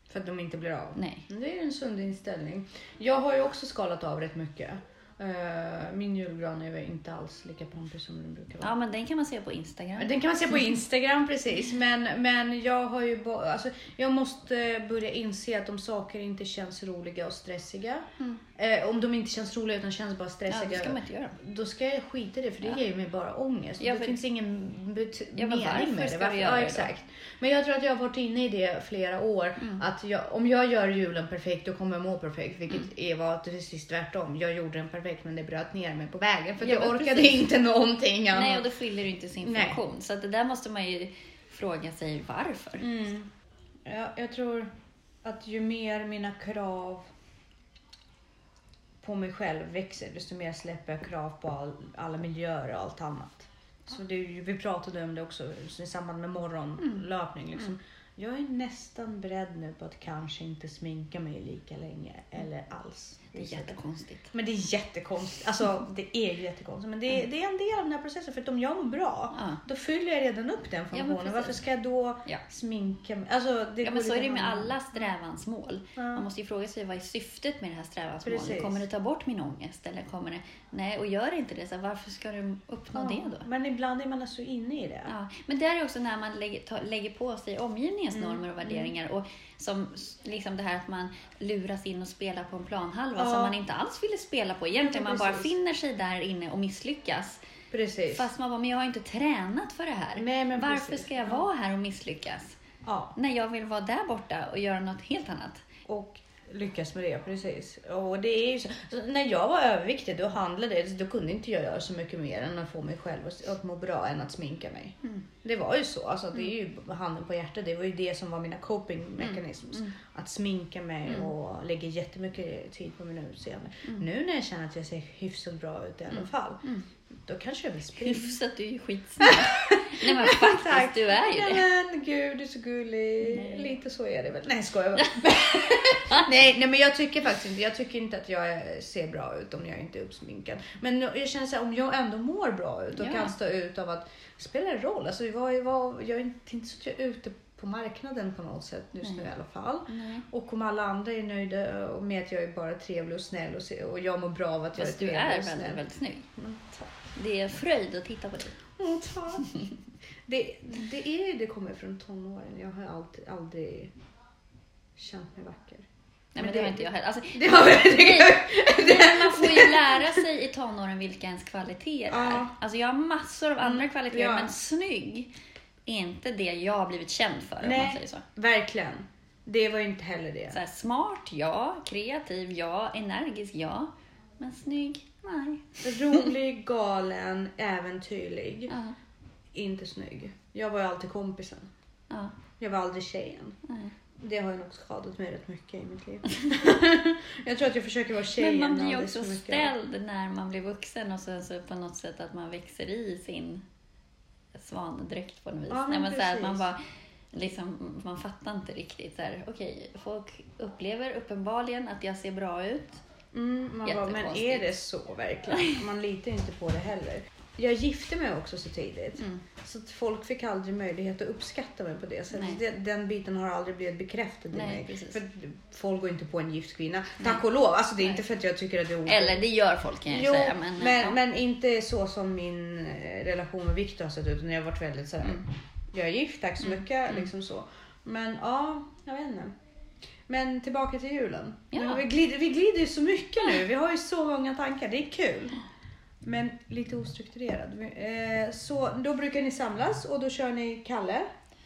För att de inte blir av. Nej. Det är en sund inställning. Jag har ju också skalat av rätt mycket. Eh, Min julgran är inte alls lika pampig som den brukar vara. Ja, men den kan man se på Instagram. Den kan man se på Instagram precis, men, men jag har ju alltså, jag måste börja inse att om saker inte känns roliga och stressiga, eh, om de inte känns roliga utan känns bara Ja, stressiga, det ska man inte göra. då ska jag skita i det för det Ja. ger mig bara ångest. Ja, det för- finns ingen Ja, mening varför med det. ska du göra ja, det då? exakt. Men jag tror att jag har varit inne i det flera år. Mm. Att jag, om jag gör julen perfekt då kommer jag må perfekt. Vilket Mm. är var precis tvärtom. Jag gjorde den perfekt men det bröt ner mig på vägen. För Ja, jag orkade precis. inte någonting annat. Nej, och då fyller det inte sin Nej. funktion. Så att det där måste man ju fråga sig varför. Mm. Ja, jag tror att ju mer mina krav på mig själv växer, desto mer släpper jag krav på all, alla miljöer och allt annat. Så det, vi pratade om det också i samband med morgonlöpning. Liksom. Jag är nästan beredd nu på att kanske inte sminka mig lika länge eller alls. Det är jättekonstigt. Men det är jättekonstigt. Alltså det är ju jättekonstigt. Men det är, det är en del av den här processen. För att om jag mår bra, Ja. då fyller jag redan upp den funktionen. precis. Varför ska jag då Ja. sminka mig? Alltså, det Ja, men så är det med hand- alla strävansmål. Ja. Man måste ju fråga sig vad är syftet med det här strävansmålet? Precis. Kommer det ta bort min ångest? Eller kommer det... Nej, och gör det inte det, så varför ska du uppnå Ja, det då? Men ibland är man så inne i det. Ja, men där är också när man lägger, ta, lägger på sig omgivningens Mm, normer och värderingar. Och som liksom det här att man luras in och spelar på en planhalva Ja. som man inte alls ville spela på. Egentligen Ja, man bara finner sig där inne och misslyckas. Precis. Fast man bara, men jag har inte tränat för det här. Nej, Varför precis. ska jag Ja. vara här och misslyckas? När jag vill vara där borta och göra något helt annat. och lyckas med det. Precis. Och det är så. så när jag var överviktig då handlade det, då kunde inte jag göra så mycket mer än att få mig själv att, må bra än att sminka mig. Mm. Det var ju så. Alltså, det är ju handen på hjärtat. Det var ju det som var mina coping mechanisms. Mm. Att sminka mig och lägga jättemycket tid på mina utseende. Mm. Nu när jag känner att jag ser hyfsat bra ut i alla fall. Då kanske jag vill springa. Hyfsat, du är ju skitsnäll. Nej men faktiskt, Tack. du är ju det. Nej men gud, du är så gullig. Nej. Lite så är det väl. Nej, skojar bara. nej, nej, men jag tycker faktiskt inte, jag tycker inte att jag ser bra ut om jag inte är uppsminkad. Men jag känner så här, om jag ändå mår bra ut och Ja. kan stå ut av att, spelar det roll? Alltså, vad, vad, jag är inte, inte så att jag är ute på marknaden på något sätt just nu i alla fall. Nej. Och om alla andra är nöjda med att jag är bara trevlig och snäll och, och jag mår bra av att jag är Fast du trevlig är och snäll. väldigt, väldigt snygg. Mm. Det är fröjd att titta på dig. Åh, tack. det, det, är, det kommer från tonåren. Jag har alltid, aldrig känt mig vacker. Nej, men Men det har det- inte jag heller. Alltså, Det Nej, men man får ju lära sig i tonåren vilka ens kvaliteter är. Ja. Alltså jag har massor av andra Mm, kvaliteter, ja. men snygg är inte det jag har blivit känd för om Nej. man säger så. Verkligen. Det var ju inte heller det. så här, smart, ja. Kreativ, ja. Energisk, ja. Men snygg, nej. Rolig, galen, äventyrlig. Ja, Inte snygg. Jag var ju alltid kompisen. ja, Jag var aldrig tjejen. nej. Det har ju nog skadat mig rätt mycket i mitt liv. jag tror att jag försöker vara tjejen Men man blir ju också ställd när man blir vuxen och så, så på något sätt att man växer i sin svandräkt på något vis. Ja, men Nej, men så att man bara liksom, man fattar inte riktigt så här, okej, folk upplever uppenbarligen att jag ser bra ut. Mm, man bara, men är det så verkligen? Man litar ju inte på det heller. Jag gifte mig också så tidigt. Mm. Så att folk fick aldrig möjlighet att uppskatta mig på det sättet. Nej. Den, den biten har aldrig blivit bekräftad i Nej, mig. precis. För folk går inte på en gift kvinna. Tack och lov. Alltså det är Nej. inte för att jag tycker att det är orätt. Eller det gör folk kan jag Jo, säga. Men, men, ja. men inte så som min eh, relation med Viktor har sett ut. När jag har varit väldigt sådär. Mm. Jag är gift, tack så mycket. Liksom så. Men ja, jag vet inte. Men tillbaka till julen. Ja. Vi, glider, vi glider ju så mycket nu. Vi har ju så många tankar. Det är kul. Men lite ostrukturerad. Eh, så då brukar ni samlas och då kör ni Kalle.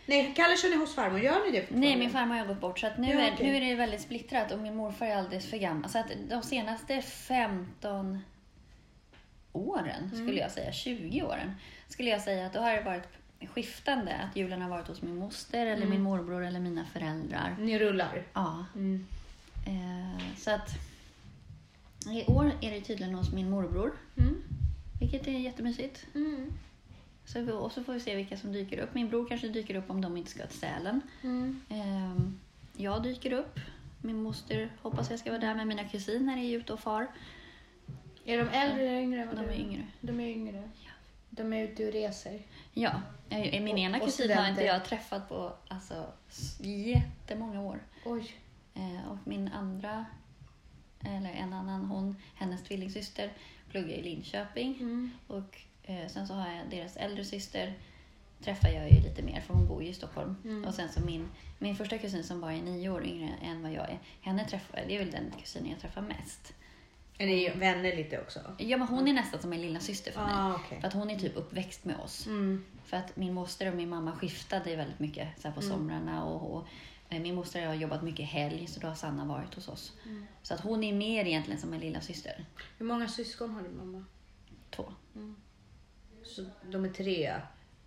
Nej, Kalle kör ni hos farmor. Gör ni det Nej, min farmor har gått bort så att nu, Ja, är, okej. nu är det väldigt splittrat och min morfar är alldeles för gammal. Så att de senaste 15 åren, Mm. skulle jag säga, 20 åren, skulle jag säga att då har det varit skiftande. Att julen har varit hos min moster eller Mm. min morbror eller mina föräldrar. Ni rullar. Ja, Mm. eh, så att i år är det tydligen hos min morbror, Mm. Vilket är jättemysigt. Mm. Så, vi- och så får vi se vilka som dyker upp. Min bror kanske dyker upp om de inte ska till Sälen. Mm. Ehm, jag dyker upp. Min moster hoppas jag ska vara där, men mina kusiner är ute och far. Är de äldre eller yngre? De är yngre. De är yngre. De är ute och reser. Ja, min Och- ena kusin har inte jag träffat på alltså, jättemånga år. Oj. Eh, och min andra, eller en annan, hon, hennes tvillingsyster pluggar i Linköping. Mm. Och eh, sen så har jag deras äldre syster, träffar jag ju lite mer för hon bor ju i Stockholm. Mm. Och sen så min, min första kusin som bara är nio år yngre än vad jag är, henne träffar det är väl den kusinen jag träffar mest. Är ni vänner lite också? Ja men hon är nästan som en lilla syster för mig. Ah, okej. För att hon är typ uppväxt med oss. Mm. För att min moster och min mamma skiftade väldigt mycket så här på somrarna. Och, och min moster har jobbat mycket helg så då har Sanna varit hos oss. Så att hon är mer egentligen som en lilla syster. Hur många syskon har din mamma? Två. Så de är tre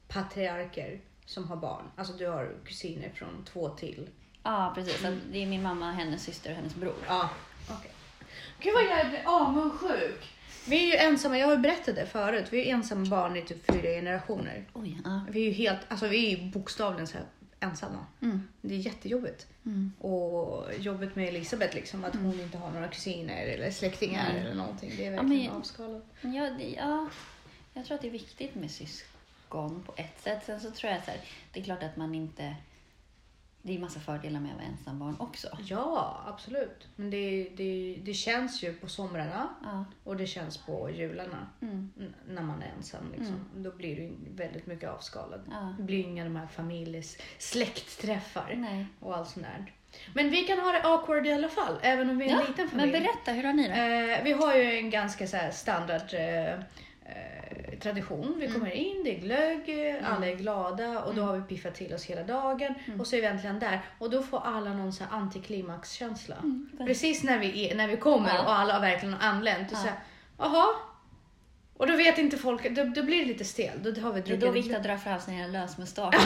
patriarker som har barn. Alltså du har kusiner från två till. Ja precis, att det är min mamma, hennes syster och hennes bror. Ja, okej. Gud vad jag blir avundsjuk. Vi är ju ensamma, jag har ju berättat det förut. Vi är ensamma barn i typ fyra generationer. Oj, ja. Vi är ju helt, alltså vi är ju bokstavligen så här ensamma. Mm. Det är jättejobbigt. Mm. Och jobbet med Elisabeth liksom, att hon inte har några kusiner eller släktingar Nej. eller någonting. Det är Ja, verkligen men- avskalat. Ja, det, ja, jag tror att det är viktigt med syskon på ett sätt. Sen så tror jag så här, det är klart att man inte... Det är massa fördelar med att vara ensambarn också. Ja, absolut. Men det, det, det känns ju på somrarna Ja. och det känns på jularna. Mm. när man är ensam. Liksom. Då blir det ju väldigt mycket avskalat. Ja. Det blir ju inga de här familjes släktträffar Nej. och allt sånt där. Men vi kan ha det awkward i alla fall, även om vi är en Ja, liten men familj. berätta, hur har ni det? Eh, vi har ju en ganska så standard eh, eh, tradition. Mm. Vi kommer in, det är glögg, eh, alla är glada och då har vi piffat till oss hela dagen. Mm. Och så är vi äntligen där och då får alla någon så här antiklimaxkänsla. Mm, Precis när vi, är, när vi kommer Ja. och alla har verkligen anlänt. Och Ja. så här, jaha? Och då vet inte folk, då, då blir det lite stel. Då har vi Det är druckit då Viktor drar fram sin lösmustasch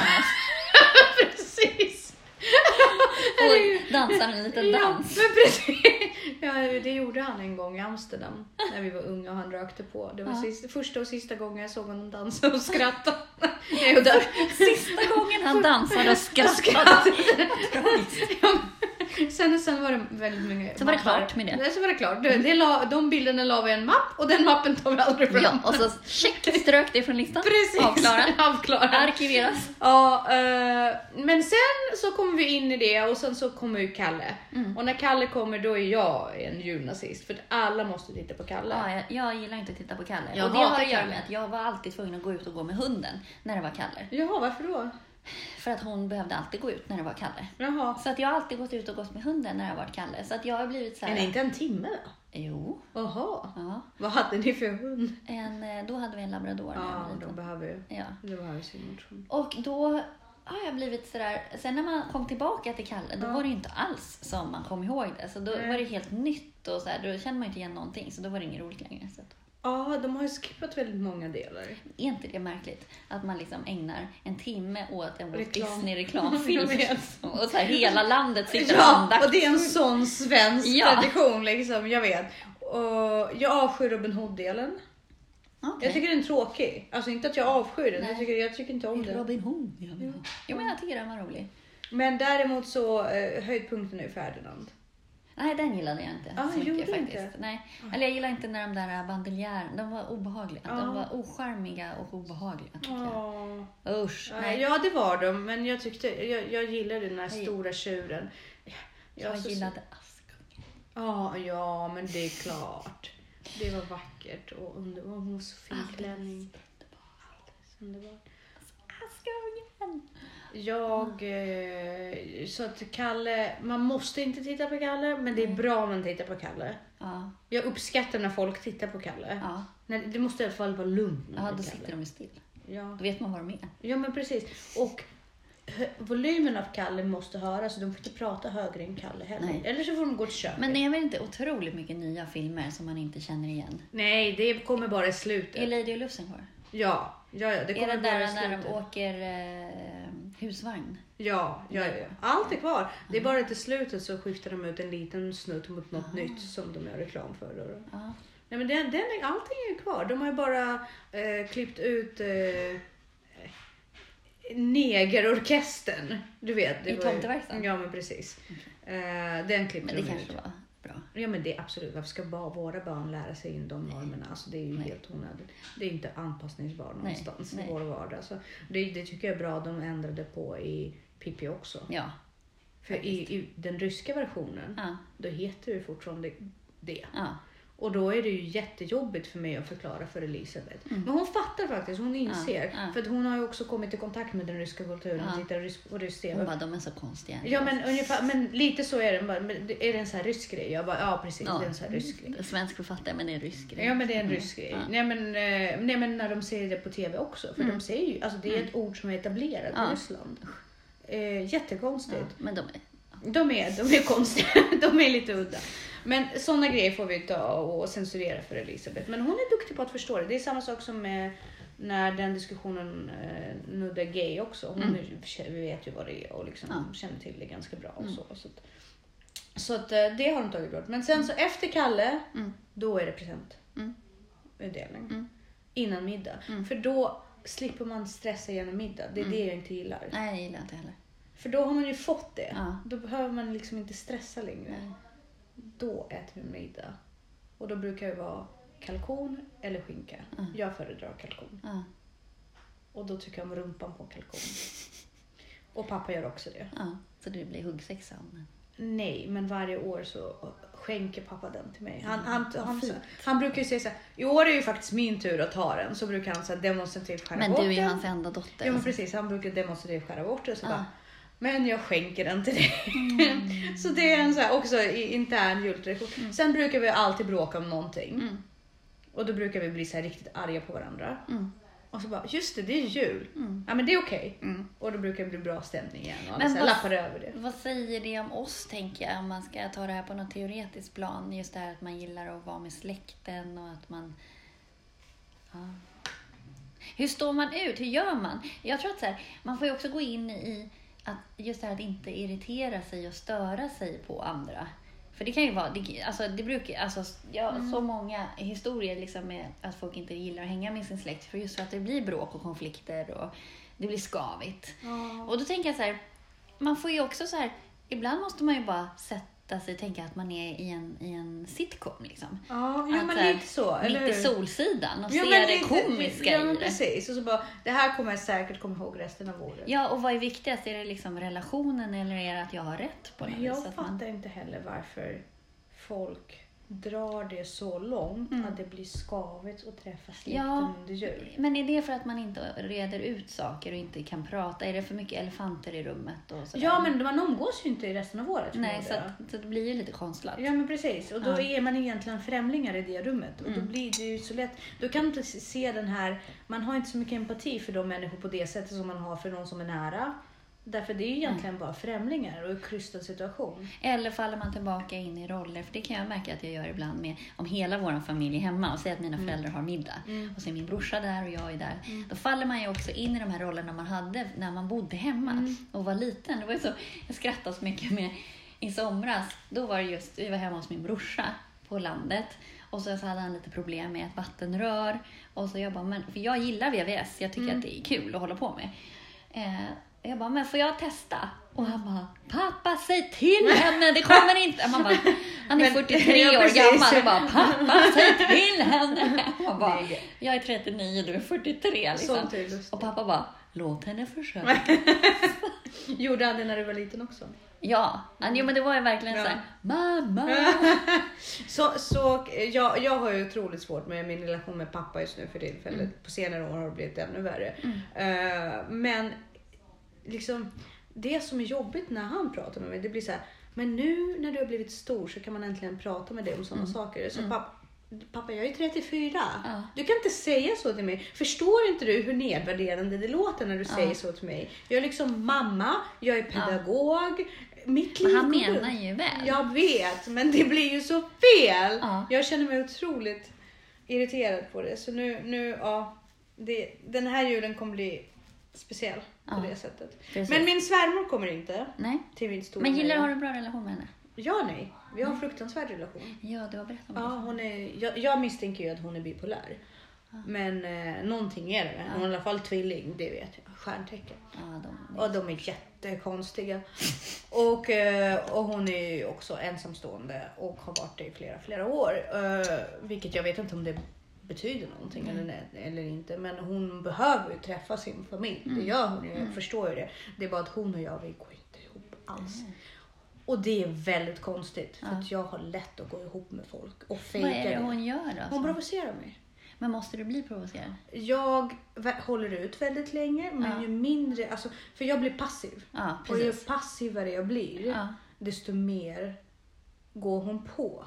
Precis! och dansar en liten Ja, dans. men precis. Ja, det gjorde han en gång i Amsterdam när vi var unga och han rökte på. Det var Ja. sista, första och sista gången jag såg honom dansa och skratta. Sista gången han dansade och skrattade. sen, sen var det väldigt mycket Så var det klart med det. Så var det klart. Det, det la, de bilderna la vi i en mapp och den mappen tar vi aldrig fram. Ja, och så check, strök det från listan. Precis. Avklarad. Avklarad. Arkiveras. Ja, eh, men sen så kommer vi in i det och sen så kommer ju Kalle. Mm. Och när Kalle kommer då är jag en julnazist för alla måste titta på Kalle. Ja, jag, jag gillar inte att titta på Kalle. Jag och det har att göra med att jag var alltid tvungen att gå ut och gå med hunden när det var Kalle. Jaha, varför då? För att hon behövde alltid gå ut när det var Kalle. Jaha. Så att jag har alltid gått ut och gått med hunden när det har varit Kalle. Så att jag har blivit så här... Är det inte en timme då? Jo. Jaha. Ja. Vad hade ni för hund? En, eh, då hade vi en labrador Ja, liten. behöver ju. Ja. Sin motion. Och då har jag blivit sådär, sen när man kom tillbaka till Kalle, då Ja. var det ju inte alls som man kom ihåg det. Så då Nej. var det helt nytt och så här, då kände man inte igen någonting. Så då var det inget roligt längre. Så att, Ja, de har ju skippat väldigt många delar. är inte det märkligt? Att man liksom ägnar en timme åt en Walt Reklam. Disney-reklamfilm. Jag och så här, hela landet sitter Ja, andakt. och det är en sån svensk Ja. tradition liksom, jag vet. Och jag avskyr Robin Hood-delen. Okej. Jag tycker den är tråkig. Alltså inte att jag avskyr den, jag tycker, jag tycker inte om den. Robin Hood. Ja. Jo, men jag tycker den var rolig. Men däremot så, eh, höjdpunkten är Ferdinand. Nej, den gillade jag inte Ah, så mycket faktiskt. inte? Nej. Eller jag gillar inte när de där bandeljärerna, de var obehagliga. Ja. De var ocharmiga och obehagliga jag. Usch, nej. Ja, det var de, men jag tyckte, jag, jag gillade den här stora tjuren. Jag så- gillade Askungen. Ja, ja, men det är klart. Det var vackert och under, och hon var så fin klänning. Alldeles underbart. Askungen! Jag, eh, så att Kalle, man måste inte titta på Kalle, men det är bra om man tittar på Kalle. Ja, Jag uppskattar när folk tittar på Kalle. ja. Nej, det måste i alla fall vara lugnt ja då sitter de still. Ja. Då vet man vad de är. ja, men precis. Och volymen av Kalle måste höras, de får inte prata högre än Kalle heller. Nej. Eller så får de gå till köket. Men det är väl inte otroligt mycket nya filmer som man inte känner igen? Nej, det kommer bara i slutet. Är Lady och Lucifer? Ja, ja, ja det Är kommer det bara där i när slutet. de åker eh, husvagn? Ja, ja, ja. Allt är kvar. Det är bara till slutet så skiftar de ut en liten snutt mot något nytt som de gör reklam för. Då. Nej, men den, den, allting är kvar. De har ju bara eh, klippt ut eh, negerorkestern. Du vet. I tomteverkstan? Ja, men precis. Eh, den klippte Men det de kanske ut. var bra. Ja men det är absolut, varför ska bara våra barn lära sig in de normerna? Alltså det är ju Nej. helt onödigt. Det är inte anpassningsbart någonstans nej. i vår vardag. Så det, det tycker jag är bra de ändrade på i Pippi också. Ja. För i, i den ryska versionen, Ja. då heter det fortfarande det. ja. Och då är det ju jättejobbigt för mig att förklara för Elisabeth. Men hon fattar faktiskt, hon inser. Mm. ja. För att hon har ju också kommit i kontakt med den ryska kulturen, Ja. tittar rysk, på rysk Hon TV. bara, de är så konstiga. Ja men ungefär, men lite så är det. Bara, Är det en sån här rysk grej? Jag bara, ja precis, Ja. det är en sån här rysk grej. Svensk författare, men det är rysk grej. Ja men det är en rysk grej. Ja. Nej, men, eh, nej men när de säger det på TV också. För de säger ju, alltså det är ett ord som är etablerat Ja. i Ryssland. Eh, jättekonstigt. Ja, men de är... De är, de är konstiga, de är lite udda. Men sådana grejer får vi ta och censurera för Elisabeth. Men hon är duktig på att förstå det. Det är samma sak som med när den diskussionen eh, nuddar gay också. Hon Mm. vet ju vad det är och liksom Ja. känner till det ganska bra. Och Mm. så, så att, så att eh, det har hon tagit bort. Men sen så efter Kalle, Mm. då är det present. Mm. Utdelning. Mm. Innan middag. Mm. För då slipper man stressa genom middag. Det är Mm. det jag inte gillar. Nej, jag gillar inte heller. För då har man ju fått det. Ja. Då behöver man liksom inte stressa längre. Nej. Då äter vi middag. Och då brukar det vara kalkon eller skinka. Mm. Jag föredrar kalkon. Ja. Och då tycker jag om rumpan på kalkon. Och pappa gör också det. ja. Så det blir huggsexa den. Nej, men varje år så skänker pappa den till mig. Han, han, han, fint. han brukar ju säga så här, i år är det ju faktiskt min tur att ta den. Så brukar han så här demonstrativt skära Men bort du är ju den. hans enda dotter. Ja men precis, han brukar demonstrativt skära bort det. Så Ja. bara, men jag skänker den till dig. Mm. så det är en så här, också i- intern jultradition. Sen brukar vi alltid bråka om någonting. Mm. Och då brukar vi bli så riktigt arga på varandra. Mm. Och så bara, just det, det är jul. Mm. Ja men det är okej. Mm. Och då brukar det bli bra stämning igen. Och Men så vad- lappar över det. Vad säger det om oss, tänker jag, om man ska ta det här på något teoretiskt plan? Just det här att man gillar att vara med släkten och att man... Ja. Hur står man ut? Hur gör man? Jag tror att så här, man får ju också gå in i att just det här att inte irritera sig och störa sig på andra. För det kan ju vara, det, alltså det brukar, alltså jag har så många historier liksom med att folk inte gillar att hänga med sin släkt för just för att det blir bråk och konflikter och det blir skavigt. Och då tänker jag så här, man får ju också så här, ibland måste man ju bara sätta sig och tänka att man är i en, i en sitcom liksom. Ja, Att men lite så. Eller Mitt i hur? Solsidan och Ja, se det komiska Ja i men det. precis. Och så bara, det här kommer jag säkert komma ihåg resten av året. Ja, och vad är viktigast? Är det liksom relationen eller är det att jag har rätt på något jag Att man- fattar inte heller varför folk drar det så långt Mm. att det blir skavigt att träffa släkten Ja. under jul. Men är det för att man inte reder ut saker och inte kan prata? Är det för mycket elefanter i rummet? Och sådär? Ja, men man umgås ju inte i resten av året. Nej, så, att, så det blir ju lite konstlat. Ja men precis och då Ja. är man egentligen främlingar i det rummet och då Mm. blir det ju så lätt. Då kan man inte se den här, man har inte så mycket empati för de människor på det sättet som man har för någon som är nära. Därför det är ju egentligen bara främlingar och en krystad situation. Eller faller man tillbaka in i roller? För det kan jag märka att jag gör ibland med om hela vår familj är hemma och säger att mina Mm. föräldrar har middag och så är min brorsa där och jag är där. Då faller man ju också in i de här rollerna man hade när man bodde hemma Mm. och var liten. Det var ju så, jag skrattade så mycket med i somras. Då var det just, vi var hemma hos min brorsa på landet och så, så hade han lite problem med ett vattenrör. Och så jag bara, men, för jag gillar VVS, jag tycker Mm. att det är kul att hålla på med. Eh, jag bara, men får jag testa? Och han bara, pappa säg till henne, det kommer inte. Man bara, han är Men- 43 ja, år gammal och bara, pappa säg till henne. Man bara, jag är 39, du är 43 liksom. Och pappa bara, låt henne försöka. Gjorde han det när du var liten också? Ja, jo, men det var ju verkligen Ja. så här, mamma. Så, så jag, jag har ju otroligt svårt med min relation med pappa just nu för tillfället. Mm. På senare år har det blivit ännu värre. Eh, men liksom det som är jobbigt när han pratar med mig, det blir så här. Men nu när du har blivit stor så kan man äntligen prata med dig om sådana saker. Så pappa, pappa, jag är 34. Mm. Ja. Du kan inte säga så till mig. Förstår inte du hur nedvärderande det låter när du Ja. säger så till mig? Jag är liksom mamma, jag är pedagog. Mitt Men liv han går menar ju väl. Jag vet, men det blir ju så fel. Ja. Jag känner mig otroligt irriterad på det. Så nu, nu ja, det, den här julen kommer bli speciell på Ja. det sättet. Precis. Men min svärmor kommer inte Nej. till min stora Men gillar nöje. har du bra relation med henne? Ja, nej. Vi har en fruktansvärd relation. Ja, du har berättat om Ja, det. hon är, jag, jag misstänker ju att hon är bipolär. Men eh, någonting är det med henne. Hon är i alla fall tvilling, det vet jag. Stjärntecken. Ja, de, Och de är jättekonstiga. Och, eh, och hon är ju också ensamstående och har varit det i flera, flera år. Eh, vilket jag vet inte om det betyder någonting eller, eller inte. Men hon behöver ju träffa sin familj. Det gör hon ju, jag förstår ju det. Det är bara att hon och jag, vi går inte ihop alls. Och det är väldigt konstigt. För att jag har lätt att gå ihop med folk och fejka vad är det hon gör då? Hon provocerar mig. Men måste du bli provocerad? Jag håller ut väldigt länge, men Ja. ju mindre, alltså, för jag blir passiv. Ja, Och ju passivare jag blir, Ja. desto mer går hon på.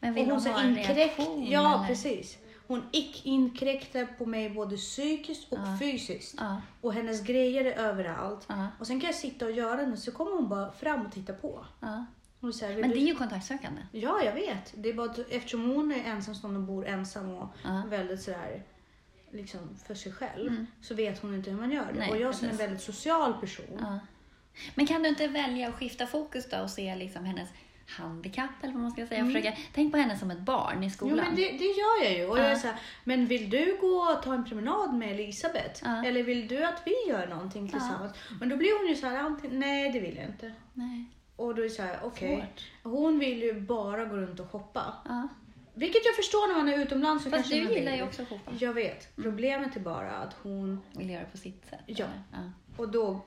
Men vill och hon, så ha en reaktion? Ja, eller? precis. Hon inkräktar på mig både psykiskt och Ja. fysiskt. Ja, Och hennes grejer är överallt. ja, Och sen kan jag sitta och göra något så kommer hon bara fram och titta på. så här, Men det är ju kontaktsökande. Ja, jag vet. Det är bara att eftersom hon är ensamstående och bor ensam och Ja. väldigt sådär liksom för sig själv Mm. så vet hon inte hur man gör det. Nej, och jag som är en väldigt social person. Ja. Men kan du inte välja att skifta fokus då och se liksom hennes handikapp eller vad man ska säga? Försöka, tänk på henne som ett barn i Mm. Jo skolan. men det, det gör jag ju. Och Ja. jag är så här, men vill du gå och ta en promenad med Elisabeth? Ja. Eller vill du att vi gör någonting tillsammans? Men då blir hon ju så här, antingen, nej det vill jag inte. Nej, Och då är det så här, okej. svårt. Hon vill ju bara gå runt och shoppa. Vilket jag förstår när man är utomlands. Så Fast kanske du gillar vill. ju också att shoppa. Jag vet. Problemet är bara att hon Vill göra på sitt sätt. Ja. Och då,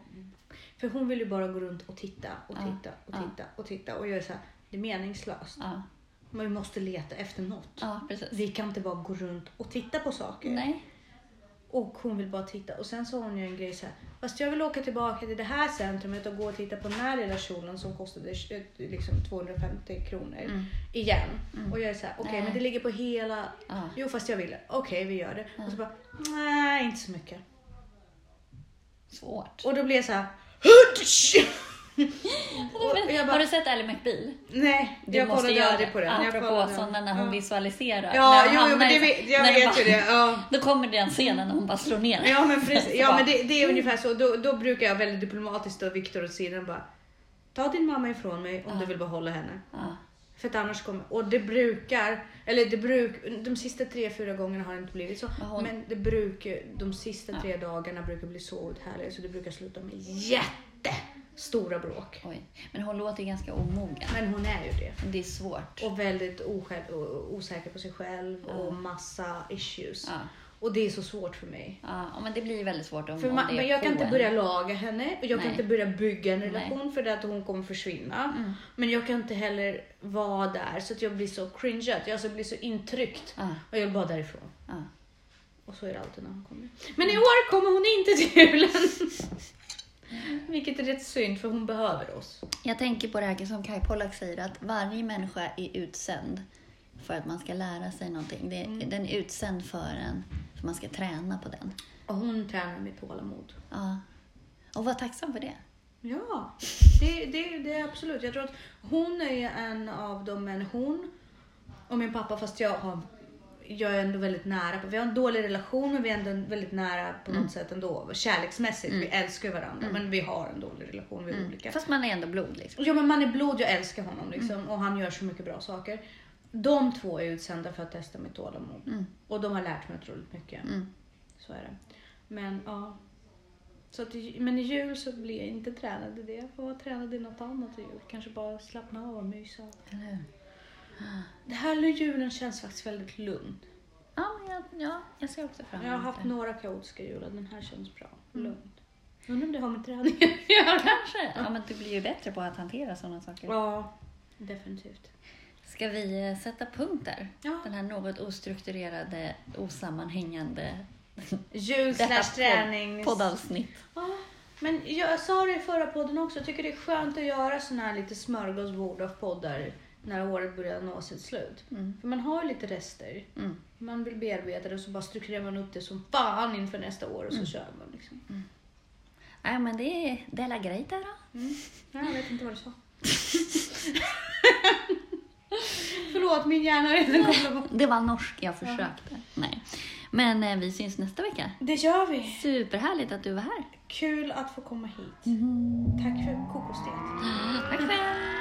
för hon vill ju bara gå runt och titta och titta och titta och titta och jag är så här, det är meningslöst. Vi måste leta efter något. Vi kan inte bara gå runt och titta på saker. Nej. Och hon vill bara titta. Och sen har hon ju en grej så här, fast jag vill åka tillbaka till det här centrumet och gå och titta på den här lilla kjolen som kostade eh, liksom 250 kronor Mm. igen. Och jag är så här, okej Nej. men det ligger på hela, Ja. jo fast jag vill. Okej vi gör det. Och så bara, nej inte så mycket. Svårt. Och då blir jag så här, och jag bara, Har du sett Ally McBeal? Nej, Du jag kollade göra aldrig på den. Apropå sådana när hon ja. visualiserar. Ja, när jo, jo, men det vet, jag vet ju det. Ja. Då kommer den scenen när hon bara slår ner. Ja men precis, ja bara- men det, det är ungefär så. Då, då brukar jag väldigt diplomatiskt stå Viktor åt sidan och bara Ta din mamma ifrån mig om Ja. du vill behålla henne. Ja. För att annars kommer, och det brukar, eller det bruk, de sista tre, fyra gångerna har det inte blivit så. Men hon- Men det brukar, de sista Ja. tre dagarna brukar bli så uthärliga så det brukar sluta med jättestora bråk. Oj. Men hon låter ganska omogen. Men hon är ju det. Det är svårt. Och väldigt osjälv, osäker på sig själv Ja. och massa issues. Ja. Och det är så svårt för mig. Ja, men det blir väldigt svårt om, För om man, är men jag kan inte börja laga henne och jag kan Nej. inte börja bygga en Nej. relation för det att hon kommer försvinna. Mm. Men jag kan inte heller vara där så att jag blir så cringeat, jag alltså blir så intryckt. Ja, Och jag vill bara därifrån. ja. Och så är det alltid när hon kommer. Men i år kommer hon inte till julen. Vilket är rätt synd för hon behöver oss. Jag tänker på det här som Kai Pollak säger, att varje människa är utsänd för att man ska lära sig någonting. Det, Mm. Den är utsänd för en, för man ska träna på den. Och hon tränar med tålamod. Ja. Och var tacksam för det. Ja, det, det, det är absolut. Jag tror att hon är en av de män, hon och min pappa, fast jag har jag är ändå väldigt nära. Vi har en dålig relation men vi är ändå väldigt nära på något sätt ändå. Kärleksmässigt. Vi älskar varandra men vi har en dålig relation. Vi är olika. Fast man är ändå blod liksom. Ja men man är blod, jag älskar honom liksom. Och han gör så mycket bra saker. De två är utsända för att testa mitt tålamod. Mm. Och de har lärt mig otroligt mycket. Mm. Så är det. Men ja. Så att, men i jul så blir jag inte tränad i det. Jag får vara tränad i något annat i jul. Kanske bara slappna av och mysa. Eller hur? Det här julen känns faktiskt väldigt lugn. Ja, jag, ja, jag ser också fram emot Jag har haft några kaotiska jular. Den här känns bra. Mm. Lugnt. Undrar om det har med träningen att göra. Kanske. Ja, men du blir ju bättre på att hantera sådana saker. Ja, definitivt. Ska vi eh, sätta punkt där? Ja. Den här något ostrukturerade, osammanhängande slash träning. poddavsnitt. Ja, men jag sa det i förra podden också. Jag tycker det är skönt att göra såna här lite smörgåsbord av poddar när året börjar nå sitt slut. Mm. För man har ju lite rester. Mm. Man vill bearbeta det och så bara strukturerar man upp det som fan inför nästa år och Mm. så kör man. Liksom. Nej, men det är Della Greita då. Mm. Ja, Jag vet inte vad du sa. Förlåt, min hjärna har redan kommit på. Det var norsk, jag försökte. Nej. Men eh, vi syns nästa vecka. Det gör vi. Superhärligt att du var här. Kul att få komma hit. Mm. Tack för kokostet. Tack själv.